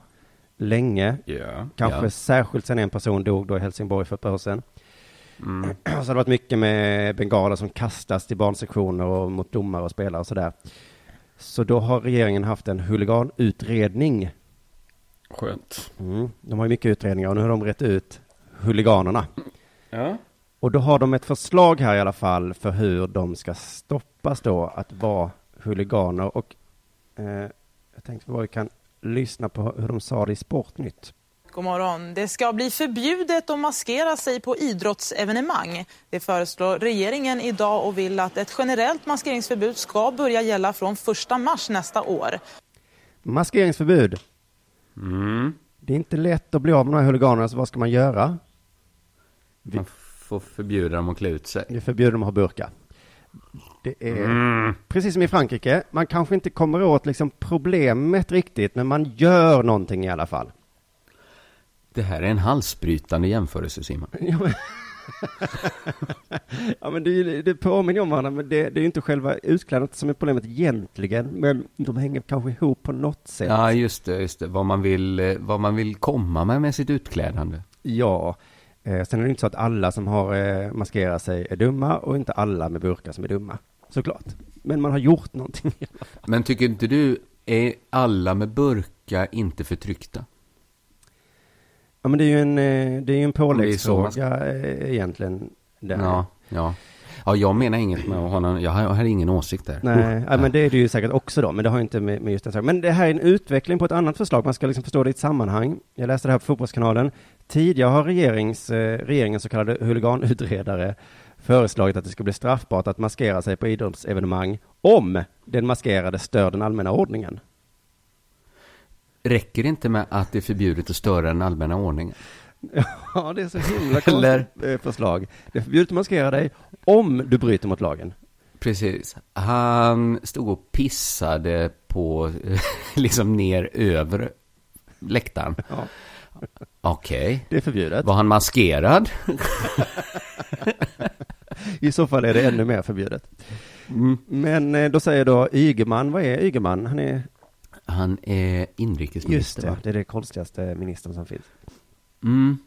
länge. Yeah. Kanske yeah. särskilt sen en person dog då i Helsingborg för ett par år sedan. Mm. Så det har varit mycket med bengaler som kastas till barnsektioner och mot domare och spelare och sådär. Så då har regeringen haft en huliganutredning. Skönt. Mm. De har ju mycket utredningar och nu har de rätt ut huliganerna. Ja. Och då har de ett förslag här i alla fall för hur de ska stoppas då att vara huliganer. Och eh, jag tänkte vad vi kan lyssna på hur de sa det i Sportnytt. God morgon. Det ska bli förbjudet att maskera sig på idrottsevenemang. Det föreslår regeringen idag och vill att ett generellt maskeringsförbud ska börja gälla från 1 mars nästa år. Maskeringsförbud. Mm. Det är inte lätt att bli av med de här huliganerna, så vad ska man göra? Man får förbjuda dem att klä ut sig. Vi förbjuder dem att ha burka. Det är mm. precis som i Frankrike. Man kanske inte kommer åt liksom problemet riktigt, men man gör någonting i alla fall. Det här är en halsbrytande jämförelse, Simon. ja, men det, det påminner om varandra, men det, det är ju inte själva utklädnadet som är problemet egentligen, men de hänger kanske ihop på något sätt. Ja, just det, just det. Vad man vill, eh, vad man vill komma med med sitt utklädande. Ja, Eh, sen är det inte så att alla som har eh, maskerat sig är dumma och inte alla med burkar som är dumma, såklart. Men man har gjort någonting. Men tycker inte du, är alla med burka inte förtryckta? Ja, men det är ju en, eh, det är en påläggsfråga eh, egentligen. Där. Ja, ja. Ja, jag menar inget med någon, jag har, jag har ingen åsikt där. Nej, ja, men det är det ju säkert också då, men det har inte med, med just den saken. Men det här är en utveckling på ett annat förslag, man ska liksom förstå det i ett sammanhang. Jag läste det här på Fotbollskanalen. Tidigare har regerings, eh, regeringens så kallade huliganutredare föreslagit att det ska bli straffbart att maskera sig på idrottsevenemang om den maskerade stör den allmänna ordningen. Räcker det inte med att det är förbjudet att störa den allmänna ordningen? Ja, det är så himla konstigt eh, förslag. Det är förbjudet att maskera dig om du bryter mot lagen. Precis. Han stod och pissade på, liksom ner över läktaren. Ja. Okej. Okay. Det är förbjudet. Var han maskerad? I så fall är det ännu mer förbjudet. Mm. Men eh, då säger då Ygeman, vad är Ygeman? Han är... Han är inrikesminister. Just det, va? det är det konstigaste ministern som finns. Mm.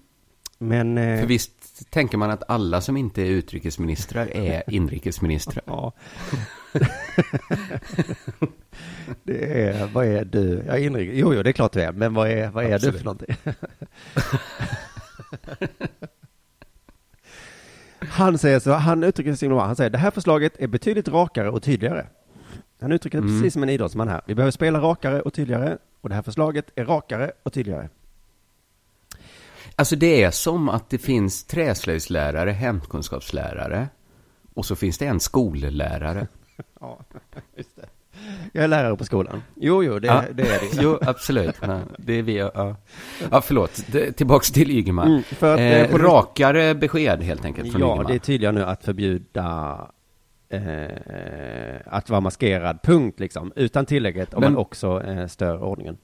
Men... Eh... För visst tänker man att alla som inte är utrikesministrar är inrikesministrar? ja. det är, vad är du? Ja, inrikes, jo, jo, det är klart du är, men vad är, vad är du för någonting? han säger så, han uttrycker sig han säger det här förslaget är betydligt rakare och tydligare. Han uttrycker det mm. precis som en idrottsman här. Vi behöver spela rakare och tydligare och det här förslaget är rakare och tydligare. Alltså det är som att det finns träslöjdslärare, hemkunskapslärare och så finns det en skollärare. ja, just det. Jag är lärare på skolan. Jo, jo, det, ja. det är det. jo, absolut. Ja, det är vi, ja. ja förlåt. Det, tillbaks till Ygeman. Mm, för att, eh, eh rakare besked helt enkelt från Ja, Ygeman. det är tydligare nu att förbjuda eh, att vara maskerad, punkt liksom. Utan tillägget om Men, man också eh, stör ordningen.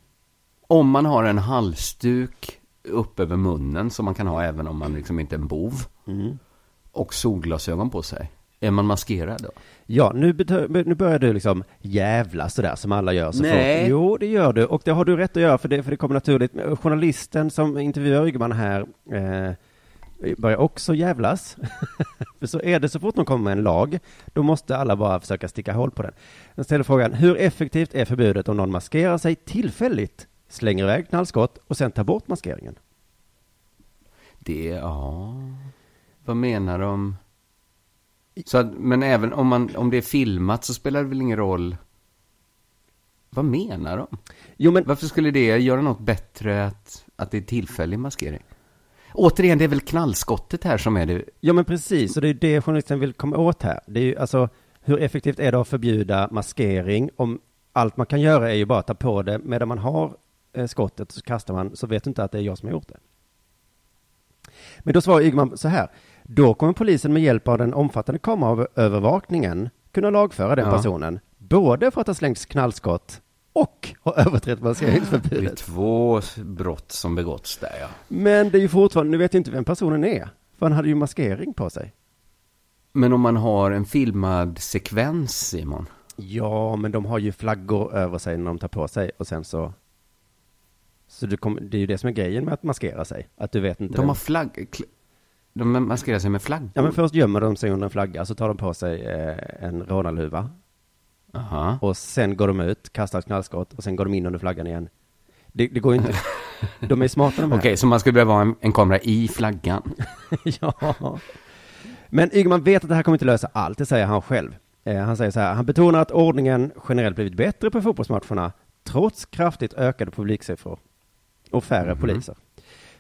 Om man har en halsduk upp över munnen som man kan ha även om man liksom inte är en bov. Mm. Och solglasögon på sig. Är man maskerad då? Ja, nu, nu börjar du liksom jävla sådär som alla gör. Så Nej. Folk, jo, det gör du. Och det har du rätt att göra för det, för det kommer naturligt. Journalisten som intervjuar Ygeman här eh, börjar också jävlas. för så är det så fort någon kommer med en lag, då måste alla bara försöka sticka hål på den. Jag ställer frågan, hur effektivt är förbudet om någon maskerar sig tillfälligt, slänger iväg knallskott och sen tar bort maskeringen? Det, ja... Vad menar de? Så att, men även om, man, om det är filmat så spelar det väl ingen roll? Vad menar de? Jo, men... Varför skulle det göra något bättre att, att det är tillfällig maskering? Återigen, det är väl knallskottet här som är det. Ja, men precis, och det är det journalisten vill komma åt här. Det är ju alltså, hur effektivt är det att förbjuda maskering om allt man kan göra är ju bara att ta på det medan man har eh, skottet så kastar man så vet du inte att det är jag som har gjort det. Men då svarar Ygeman så här. Då kommer polisen med hjälp av den omfattande kameraövervakningen kunna lagföra den ja. personen, både för att ha slängts knallskott och ha överträtt maskeringsförbudet. Det är två brott som begåtts där, ja. Men det är ju fortfarande, nu vet jag inte vem personen är, för han hade ju maskering på sig. Men om man har en filmad sekvens, Simon? Ja, men de har ju flaggor över sig när de tar på sig och sen så så det, kom, det är ju det som är grejen med att maskera sig. Att du vet inte. De har flagg... De maskerar sig med flaggor? Ja, men först gömmer de sig under en flagga, så tar de på sig eh, en rånarluva. Aha. Och sen går de ut, kastar ett knallskott och sen går de in under flaggan igen. Det, det går ju inte. De är smarta de här. Okej, så man skulle behöva ha en, en kamera i flaggan? ja. Men Ygeman vet att det här kommer inte lösa allt, det säger han själv. Eh, han säger så här, han betonar att ordningen generellt blivit bättre på fotbollsmatcherna, trots kraftigt ökade publiksiffror och färre mm. poliser.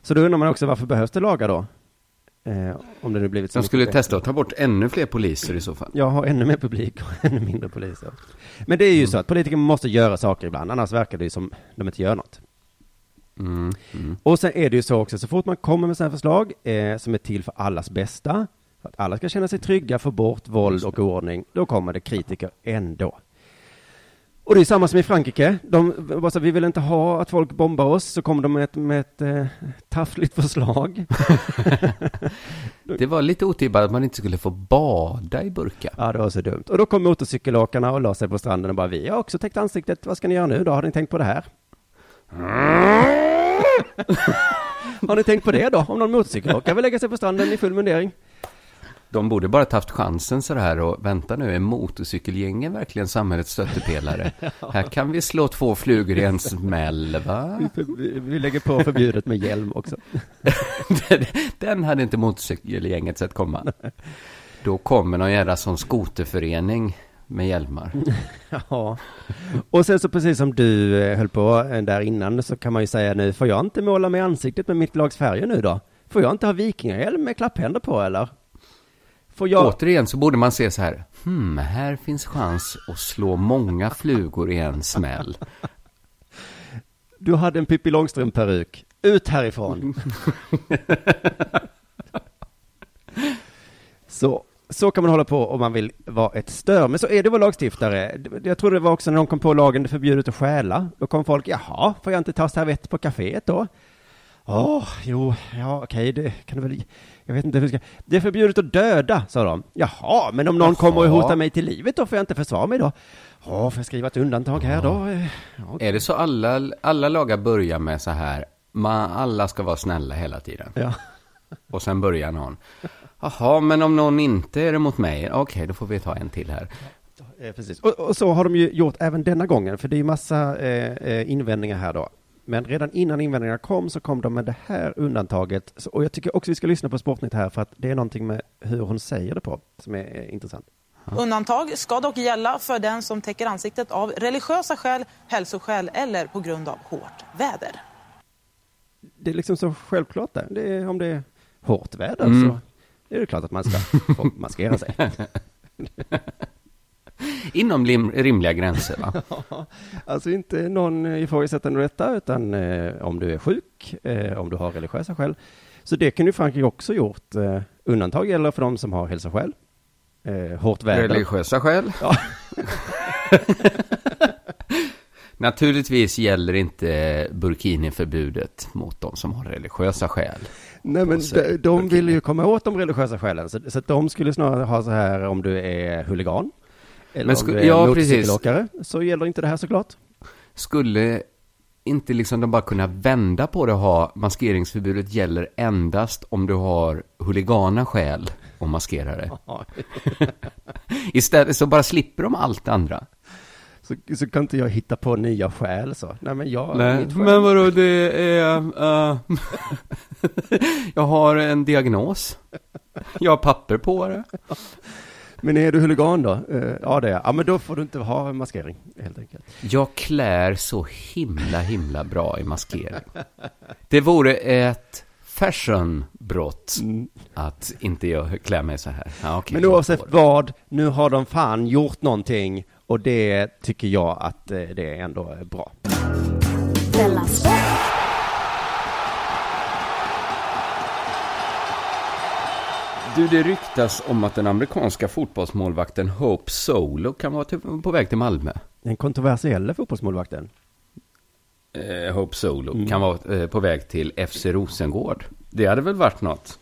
Så då undrar man också varför behövs det lagar då? Eh, om det nu blivit så De skulle testa att ta bort ännu fler poliser i så fall. Jag har ännu mer publik och ännu mindre poliser. Men det är ju mm. så att politiker måste göra saker ibland, annars verkar det ju som de inte gör något. Mm. Mm. Och sen är det ju så också, så fort man kommer med sådana förslag eh, som är till för allas bästa, för att alla ska känna sig trygga, få bort våld och oordning, då kommer det kritiker ändå. Och det är samma som i Frankrike. De bara så, vi vill inte ha att folk bombar oss, så kommer de med ett, med ett eh, taffligt förslag. det var lite otippat att man inte skulle få bada i burka. Ja, det var så dumt. Och då kom motorcykelåkarna och la sig på stranden och bara, vi har också täckt ansiktet, vad ska ni göra nu då? Har ni tänkt på det här? har ni tänkt på det då? Om någon motorcykelåkare vill lägga sig på stranden i full mundering? De borde bara haft chansen så här och vänta nu, är motorcykelgängen verkligen samhällets stöttepelare? ja. Här kan vi slå två flugor i en smäll, va? Vi, vi lägger på förbjudet med hjälm också. Den hade inte motorcykelgänget sett komma. Då kommer någon jävla sån skoterförening med hjälmar. ja, och sen så precis som du eh, höll på eh, där innan så kan man ju säga nu, får jag inte måla med ansiktet med mitt lags färger nu då? Får jag inte ha vikingahjälm med klapphänder på eller? Får jag... Återigen så borde man se så här, hmm, här finns chans att slå många flugor i en smäll. Du hade en Pippi Långstrump-peruk. Ut härifrån. så, så kan man hålla på om man vill vara ett stör. Men så är det vår lagstiftare. Jag tror det var också när de kom på lagen det förbjudet att stjäla. Då kom folk, jaha, får jag inte ta servett på kaféet då? Åh, oh, jo, ja okej, det kan du väl, jag vet inte hur ska, det är förbjudet att döda, sa de. Jaha, men om någon Jaha. kommer och hotar mig till livet då får jag inte försvara mig då? Ja, får jag skriva ett undantag här då? Ja. Är det så alla, alla lagar börjar med så här, man, alla ska vara snälla hela tiden? Ja. Och sen börjar någon. Jaha, men om någon inte är det mot mig, okej, okay, då får vi ta en till här. Precis, och, och, så har de ju gjort även denna gången, för det är ju massa eh, eh invändningar här då. Men redan innan invändningarna kom så kom de med det här undantaget. Så, och jag tycker också vi ska lyssna på Sportnytt här för att det är någonting med hur hon säger det på som är eh, intressant. Undantag ska dock gälla för den som täcker ansiktet av religiösa skäl, hälsoskäl eller på grund av hårt väder. Det är liksom så självklart där. Det är, om det är hårt väder mm. så är det klart att man ska få maskera sig. Inom lim, rimliga gränser va? alltså inte någon ifrågasättande detta, utan eh, om du är sjuk, eh, om du har religiösa skäl. Så det kan ju Frankrike också gjort. Eh, undantag gäller för de som har hälsoskäl. Eh, hårt väder. Religiösa skäl? Ja. Naturligtvis gäller inte burkini-förbudet mot de som har religiösa skäl. Nej, men de, de vill ju komma åt de religiösa skälen, så, så de skulle snarare ha så här om du är huligan. Eller men om du är ja, motorcykelåkare, så gäller inte det här såklart. Skulle inte liksom de bara kunna vända på det och ha maskeringsförbudet gäller endast om du har huligana skäl och maskera det. Istället så bara slipper de allt det andra. Så, så kan inte jag hitta på nya skäl så. Nej men jag, Nej, men vadå det är, uh, jag har en diagnos. Jag har papper på det. Men är du huligan då? Uh, ja det är Ja men då får du inte ha maskering helt enkelt. Jag klär så himla himla bra i maskering. Det vore ett fashionbrott mm. att inte jag klär mig så här. Ja, okay, men oavsett vad, nu har de fan gjort någonting och det tycker jag att eh, det ändå är bra. Du, det ryktas om att den amerikanska fotbollsmålvakten Hope Solo kan vara till, på väg till Malmö. Den kontroversiella fotbollsmålvakten? Eh, Hope Solo mm. kan vara eh, på väg till FC Rosengård. Det hade väl varit något?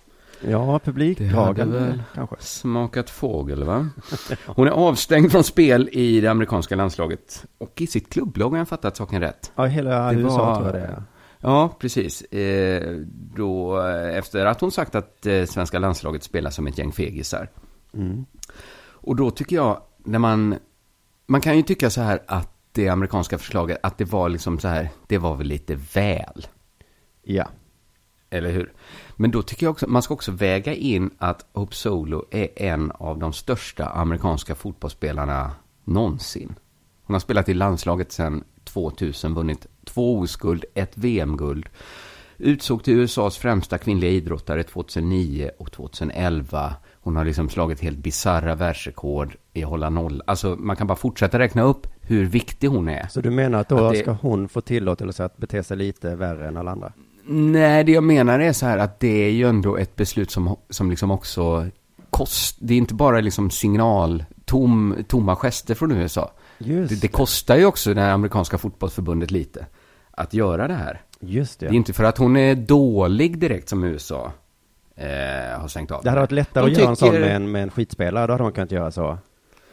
Ja, publikdragande kanske. Smakat fågel, va? Hon är avstängd från spel i det amerikanska landslaget. Och i sitt klubblag har jag fattat saken rätt. Ja, hela det USA var... tror jag det är. Ja, precis. Eh, då, efter att hon sagt att eh, svenska landslaget spelar som ett gäng fegisar. Mm. Och då tycker jag, när man... Man kan ju tycka så här att det amerikanska förslaget, att det var liksom så här, det var väl lite väl. Ja. Eller hur? Men då tycker jag också, man ska också väga in att Hope Solo är en av de största amerikanska fotbollsspelarna någonsin. Hon har spelat i landslaget sedan 2000, vunnit två OS-guld, ett VM-guld. Utsåg till USAs främsta kvinnliga idrottare 2009 och 2011. Hon har liksom slagit helt bizarra världsrekord i att hålla noll. Alltså man kan bara fortsätta räkna upp hur viktig hon är. Så du menar att då att det... ska hon få tillåtelse att bete sig lite värre än alla andra? Nej, det jag menar är så här att det är ju ändå ett beslut som, som liksom också kost, det är inte bara liksom signal, tom, tomma gester från USA. Det, det kostar ju också det amerikanska fotbollsförbundet lite att göra det här. Just det. Det är inte för att hon är dålig direkt som USA eh, har sänkt av. Det hade varit lättare De att tycker... göra en sån med en, med en skitspelare, då hade man kunnat göra så.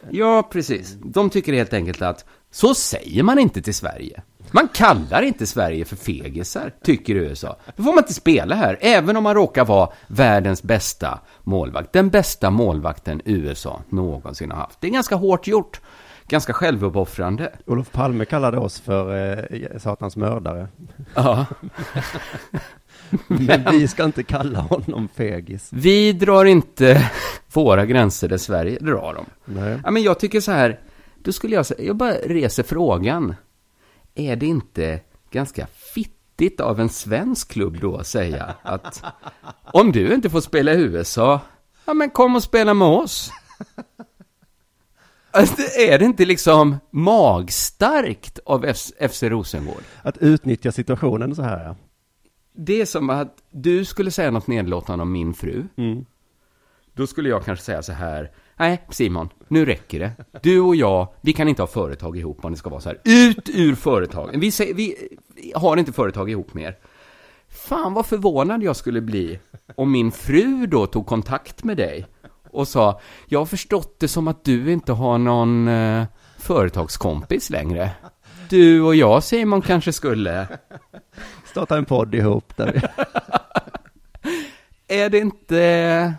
Ja, precis. De tycker helt enkelt att så säger man inte till Sverige. Man kallar inte Sverige för fegisar, tycker USA. Då får man inte spela här, även om man råkar vara världens bästa målvakt. Den bästa målvakten USA någonsin har haft. Det är ganska hårt gjort. Ganska självuppoffrande. Olof Palme kallade oss för eh, satans mördare. Ja. Men vi ska inte kalla honom fegis. Vi drar inte våra gränser där Sverige drar dem. Nej. Ja, men jag tycker så här, då skulle jag säga, jag bara reser frågan är det inte ganska fittigt av en svensk klubb då att säga att om du inte får spela i USA, ja men kom och spela med oss. Alltså, är det inte liksom magstarkt av FC Rosengård? Att utnyttja situationen så här ja. Det är som att du skulle säga något nedlåtande om min fru. Mm. Då skulle jag kanske säga så här. Nej, Simon, nu räcker det. Du och jag, vi kan inte ha företag ihop om det ska vara så här. Ut ur företagen! Vi, säger, vi, vi har inte företag ihop mer. Fan vad förvånad jag skulle bli om min fru då tog kontakt med dig och sa Jag har förstått det som att du inte har någon eh, företagskompis längre. Du och jag, Simon, kanske skulle Starta en podd ihop där Är det inte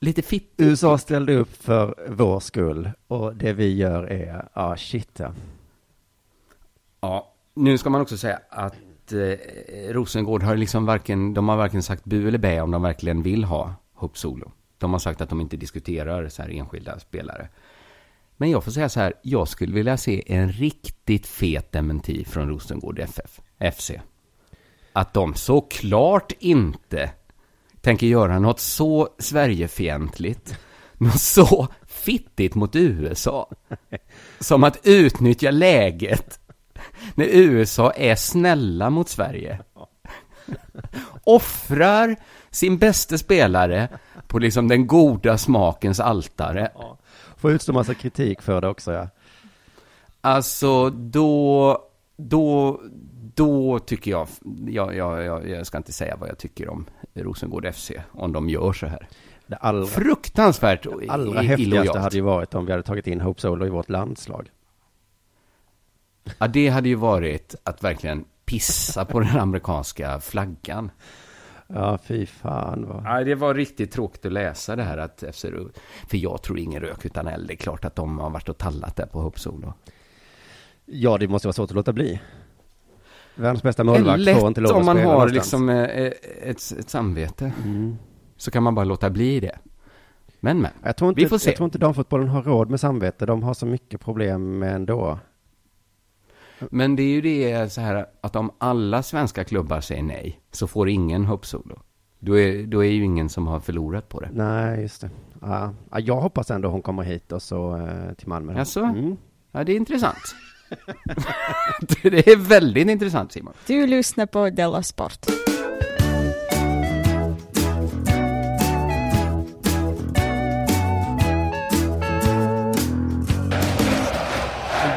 lite fitt. USA ställde upp för vår skull och det vi gör är, ja ah, shit ja. Ja, nu ska man också säga att eh, Rosengård har liksom varken, de har varken sagt bu eller bä om de verkligen vill ha Hope Solo. De har sagt att de inte diskuterar så här enskilda spelare. Men jag får säga så här, jag skulle vilja se en riktigt fet dementi från Rosengård FF, FC. Att de såklart inte tänker göra något så Sverigefientligt, något så fittigt mot USA, som att utnyttja läget när USA är snälla mot Sverige. Offrar sin bästa spelare på liksom den goda smakens altare. Ja. Får utstå massa kritik för det också, ja. Alltså, då, då, då tycker jag, jag, jag, jag, ska inte säga vad jag tycker om Rosengård FC, om de gör så här. Det allra, Fruktansvärt det allra häftigaste hade ju varit om vi hade tagit in Hope Solo i vårt landslag. Ja, det hade ju varit att verkligen pissa på den amerikanska flaggan. Ja, fy fan vad... Ja, det var riktigt tråkigt att läsa det här att FC, för jag tror ingen rök utan eld. Det är klart att de har varit och tallat där på Hope Solo. Ja, det måste vara svårt att låta bli. Världens bästa målvakt får inte lov att om man har någonstans. liksom eh, ett, ett samvete. Mm. Så kan man bara låta bli det. Men men, Jag tror, inte, vi får se. jag tror inte damfotbollen har råd med samvete. De har så mycket problem ändå. Men det är ju det så här att om alla svenska klubbar säger nej så får ingen Hope Solo. Då är, då är ju ingen som har förlorat på det. Nej, just det. Ja, ja, jag hoppas ändå hon kommer hit och så eh, till Malmö. Jaså? Mm. Ja, det är intressant. det är väldigt intressant Simon. Du lyssnar på Della Sport.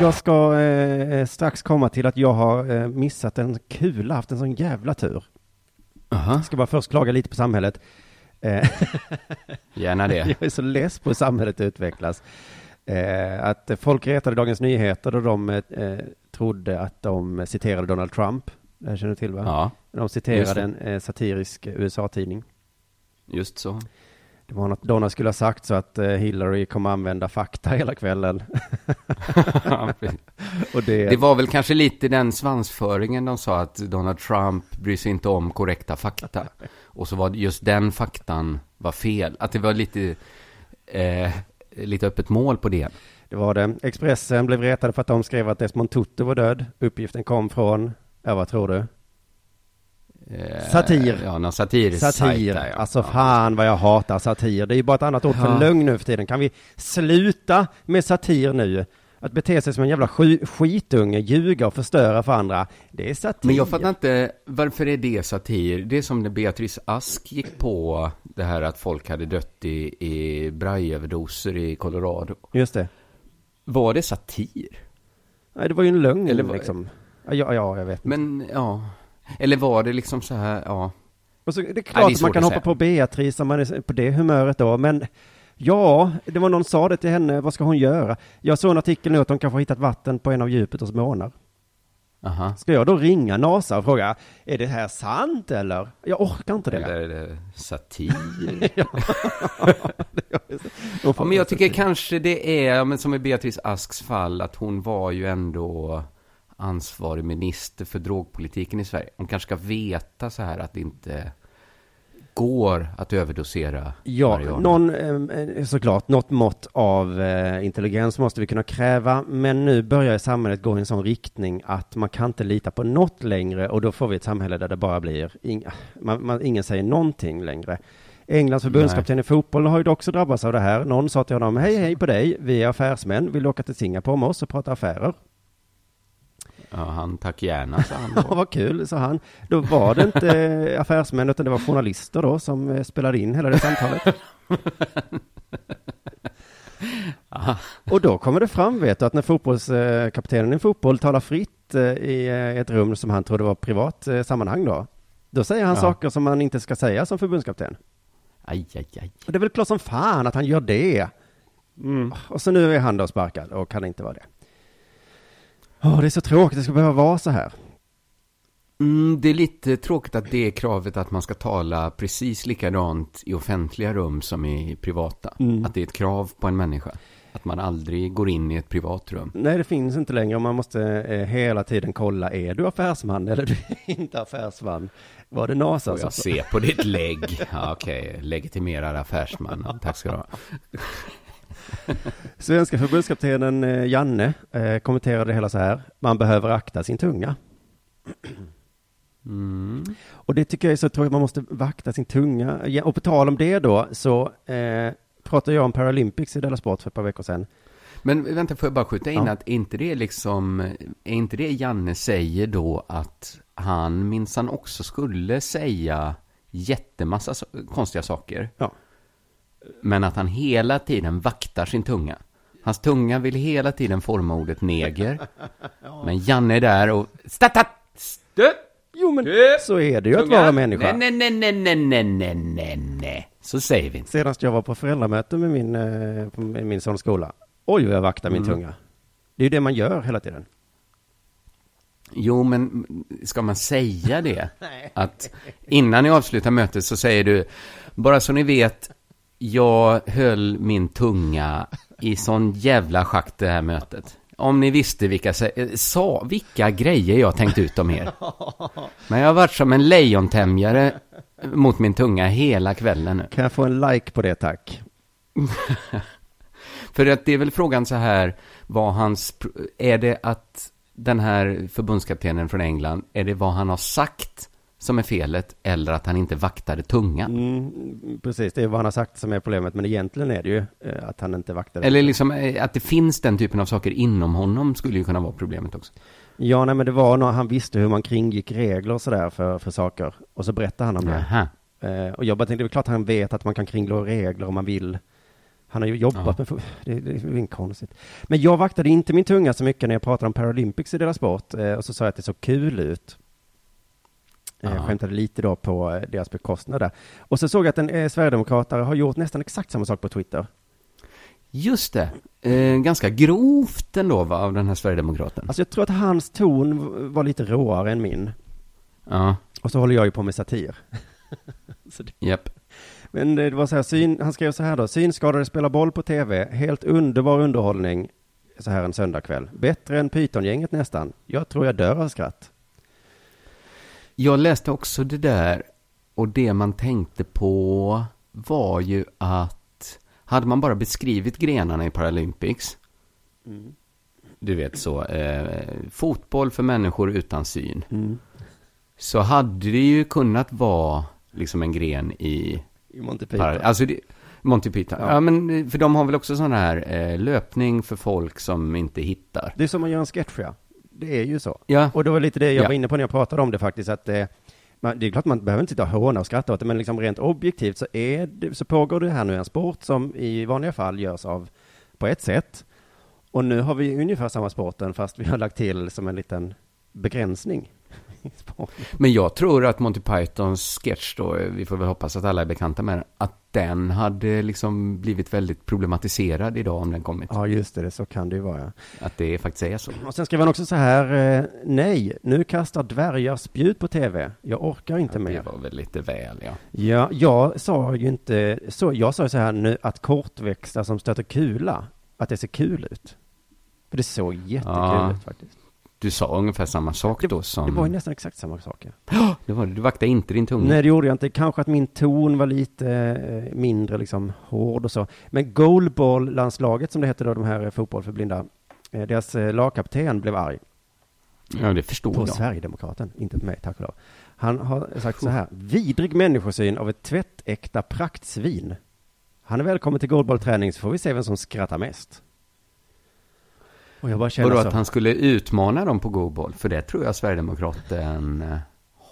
Jag ska eh, strax komma till att jag har eh, missat en kula, haft en sån jävla tur. Aha. Jag ska bara först klaga lite på samhället. Eh, Gärna det. jag är så less på hur samhället utvecklas. Eh, att folk retade Dagens Nyheter då de eh, trodde att de citerade Donald Trump. Det här känner du till va? Ja, De citerade en eh, satirisk USA-tidning. just så. Det var något Donald skulle ha sagt så att eh, Hillary kommer använda fakta hela kvällen. Och det, Det var väl kanske lite den svansföringen de sa att Donald Trump bryr sig inte om korrekta fakta. Och så var just den faktan var fel. Att det var lite, eh, lite öppet mål på det. det var det. Expressen blev retade för att de skrev att Desmond Tutu var död. Uppgiften kom från, ja vad tror du? Eh, Satir. Ja, någon satir. Satir. Där, ja. Alltså Ja. fan vad jag hatar satir. Det är ju bara ett annat ord för Ja. lögn nu för tiden. Kan vi sluta med satir nu? Att bete sig som en jävla sk- skitunge, ljuga och förstöra för andra. Det är satir. Men jag fattar inte, varför är det satir? Det är som när Beatrice Ask gick på det här att folk hade dött i, i brajöverdoser i Colorado. Just det. Var det satir? Nej, det var ju en lögn Eller vad- liksom. Ja, ja, jag vet. Men, ja. Eller var det liksom så här, ja. Så, det är det är klart att man kan hoppa på Beatrice om man är på det humöret då, men ja, det var någon som sa det till henne, vad ska hon göra? Jag såg en artikel nu att de kanske har hittat vatten på en av Jupiters månar. Aha. Ska jag då ringa NASA och fråga, är det här sant eller? Jag orkar inte det. Eller är det satir? Ja. ja, men jag tycker kanske det är, men som i Beatrice Asks fall, att hon var ju ändå ansvarig minister för drogpolitiken i Sverige. Hon kanske ska veta så här att det inte går att överdosera Ja, marijuana. någon, eh, såklart, något mått av eh, intelligens måste vi kunna kräva, men nu börjar samhället gå i en sån riktning att man kan inte lita på något längre och då får vi ett samhälle där det bara blir, inga, man, man, ingen säger någonting längre. Englands förbundskapten i fotboll har ju också drabbats av det här. Någon sa till honom, hej hej på dig, vi är affärsmän, vill du åka till Singapore med oss och prata affärer? Ja, han tack gärna, sa han Ja, vad kul, sa han. Då var det inte eh, affärsmän, utan det var journalister då som eh, spelade in hela det samtalet. Och då kommer det fram, vet du, att när fotbollskaptenen i fotboll talar fritt eh, i eh, ett rum som han trodde var privat eh, sammanhang då, då säger han Ja. saker som man inte ska säga som förbundskapten. Aj, aj, aj. Och det är väl klart som fan att han gör det. Och så nu är han då sparkad och kan inte vara det. Åh, det är så tråkigt, det ska behöva vara så här. Mm, det är lite tråkigt att det är kravet att man ska tala precis likadant i offentliga rum som i privata. Mm. Att det är ett krav på en människa. Att man aldrig går in i ett privat rum. Nej, det finns inte längre och man måste eh, hela tiden kolla, är du affärsman eller är du inte affärsman? Var det NASA Får jag som... se på ditt lägg? Ja, Okej, legitimerad affärsman. Tack ska du ha. Svenska förbundskaptenen eh, Janne eh, kommenterade det hela så här, man behöver akta sin tunga. Mm. Och det tycker jag är så tråkigt, man måste vakta sin tunga. Och på tal om det då, så eh, pratade jag om Paralympics i Della Sport för ett par veckor sedan. Men vänta, får jag bara skjuta in Ja. att inte det liksom, är inte det Janne säger då att han minsann också skulle säga jättemassa konstiga saker, Ja. Men att han hela tiden vaktar sin tunga? Hans tunga vill hela tiden forma ordet neger. Men Janne är där och... Stat, stat, Jo, men så är det ju att vara människa. Nej, nej, nej, nej, nej, nej, nej, nej. Så säger vi inte. Senast jag var på föräldramöte med min, eh, på min sons skola. Oj, vad jag vaktar min Mm. tunga. Det är ju det man gör hela tiden. Jo, men ska man säga det? Att innan ni avslutar mötet så säger du, bara så ni vet, jag höll min tunga i sån jävla schack det här mötet. Om ni visste vilka, sä- sa, vilka grejer jag tänkt ut om er. Men jag har varit som en lejontämjare mot min tunga hela kvällen nu. Kan jag få en like på det, tack? För att det är väl frågan så här, vad hans, är det att den här förbundskaptenen från England, är det vad han har sagt som är felet eller att han inte vaktade tungan? Mm, precis, det är vad han har sagt som är problemet, men egentligen är det ju eh, att han inte vaktar. Eller liksom eh, att det finns den typen av saker inom honom skulle ju kunna vara problemet också. Ja, nej, men det var när han visste hur man kringgick regler och sådär för, för saker. Och så berättade han om det. Jaha. Eh, och jag bara tänkte, det är klart han vet att man kan kringgå regler om man vill. Han har ju jobbat Ja. med, det, det är inte konstigt. Men jag vaktade inte min tunga så mycket när jag pratade om Paralympics i deras sport. Och så sa jag att det såg kul ut. Eh, Ja. Skämtade lite då på eh, deras bekostnad där. Och så såg jag att en eh, sverigedemokratare har gjort nästan exakt samma sak på Twitter. Just det. Eh, ganska grovt ändå va, av den här Sverigedemokraten. Alltså jag tror att hans ton var lite råare än min. Ja, Och så håller jag ju på med satir. japp. men det var så här, syn, han skrev så här då, synskadade spelar boll på tv, helt underbar underhållning så här en söndagkväll. Bättre än Pythongänget nästan. Jag tror jag dör av skratt. Jag läste också det där och det man tänkte på var ju att hade man bara beskrivit grenarna i Paralympics, du vet så, eh, fotboll för människor utan syn, så hade det ju kunnat vara liksom en gren i I Monty Python. Alltså, det, Monty Python. Ja. Ja. men för de har väl också sån här eh, löpning för folk som inte hittar. Det är som man gör en sketch ja. Det är ju så. Ja, Och det var lite det jag Ja. var inne på när jag pratade om det faktiskt, att eh, man, det är klart man behöver inte sitta och håna och skratta åt det, men liksom rent objektivt så, är det, så pågår det här nu en sport som i vanliga fall görs av på ett sätt. Och nu har vi ungefär samma sporten fast vi har lagt till som en liten begränsning. men jag tror att Monty Pythons sketch då, eh, vi får väl hoppas att alla är bekanta med den, att den hade liksom blivit väldigt problematiserad idag om den kommit. Ja, just det, det, så kan det ju vara. Ja. Att det faktiskt är så. Och sen skrev han också så här, eh, nej, nu kastar dvärgar spjut på tv. Jag orkar inte det mer. var väl lite väl, ja. Ja, jag sa ju inte så. Jag sa ju så här nu att kortväxta som stöter kula, att det ser kul ut. För det såg jättekul Ja. ut faktiskt. Du sa ungefär samma sak då som... Det var ju nästan exakt samma sak. Ja. det var, du vaktade inte din tunga. Nej, det gjorde jag inte. Kanske att min ton var lite eh, mindre liksom hård och så. Men goalball-landslaget som det heter då, de här eh, fotboll för blinda, eh, deras eh, lagkapten blev arg. Ja, det förstod På jag. Sverigedemokraten, inte på mig, tack och lov. Han har sagt så här, vidrig människosyn av ett tvättäkta praktsvin. Han är välkommen till goalballträning så får vi se vem som skrattar mest. Och jag bara känner Vadå så. att han skulle utmana dem på Go-boll? För det tror jag Sverigedemokraten eh,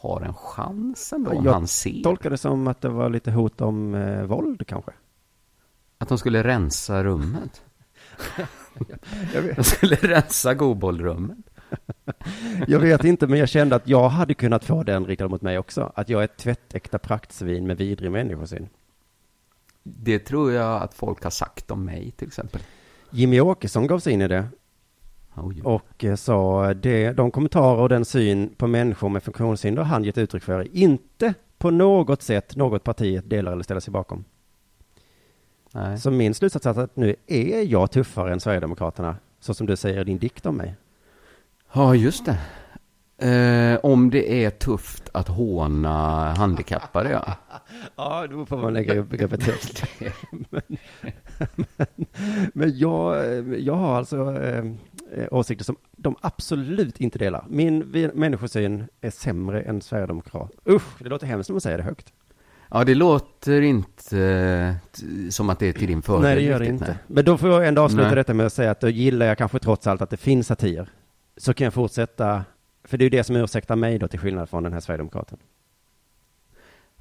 har en chans ändå, om Jag han ser. tolkar det som att det var lite hot om eh, våld kanske. Att de skulle rensa rummet. Jag De skulle rensa Go-bollrummet. jag vet inte, men jag kände att jag hade kunnat få den riktad mot mig också. Att jag är ett tvättäkta praktsvin med vidrig människosyn. Det tror jag att folk har sagt om mig till exempel. Jimmy Åkesson gav sig in i det Oj. och eh, sa det, de kommentarer och den syn på människor med funktionshinder han gett uttryck för är inte på något sätt något parti delar eller ställer sig bakom. Nej. Så min slutsats är att nu är jag tuffare än Sverigedemokraterna, så som du säger i din dikt om mig. Ja, just det. Eh, om det är tufft att håna handikappade, ja. Ja, då får man lägga upp begreppet högt. men, men, men jag, jag har alltså eh, åsikter som de absolut inte delar. Min människosyn är sämre än Sverigedemokrat. Usch, det låter hemskt när man säger det högt. Ja, det låter inte eh, som att det är till din fördel. nej, det gör det inte. nej. Men då får jag ändå avsluta Nej. detta med att säga att då gillar jag kanske trots allt att det finns satir. Så kan jag fortsätta, för det är ju det som ursäktar mig då till skillnad från den här Sverigedemokraten.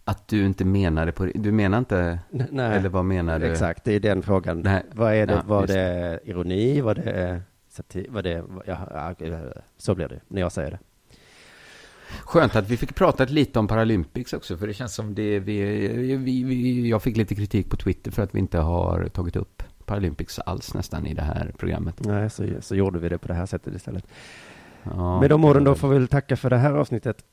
Att du inte menar det på Du menar inte... Nej. Eller vad menar du? Exakt, det är den frågan. Nej. Vad är det? Ja, var det ironi? Var det satir? Var det... Ja, så blir det när jag säger det. Skönt att vi fick prata lite om Paralympics också, för det känns som det vi, vi, vi, Jag fick lite kritik på Twitter för att vi inte har tagit upp Paralympics alls nästan i det här programmet. Nej, så, så gjorde vi det på det här sättet istället. Ja, Med de orden då får vi väl tacka för det här avsnittet.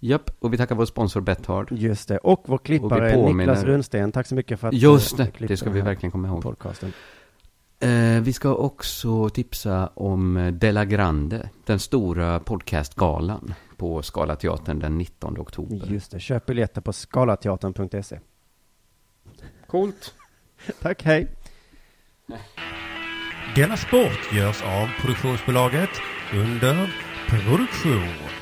Japp, och vi tackar vår sponsor Bethard. Just det, och vår klippare påminner- Niklas Runsten. Tack så mycket för att Just det, det ska vi verkligen komma ihåg. Podcasten. Eh, vi ska också tipsa om Della Grande, den stora podcastgalan på Scalateatern den 19 oktober. Just det, köp biljetter på skalateatern.se. Coolt. Tack, hej. Denna sport görs av produktionsbolaget under produktion.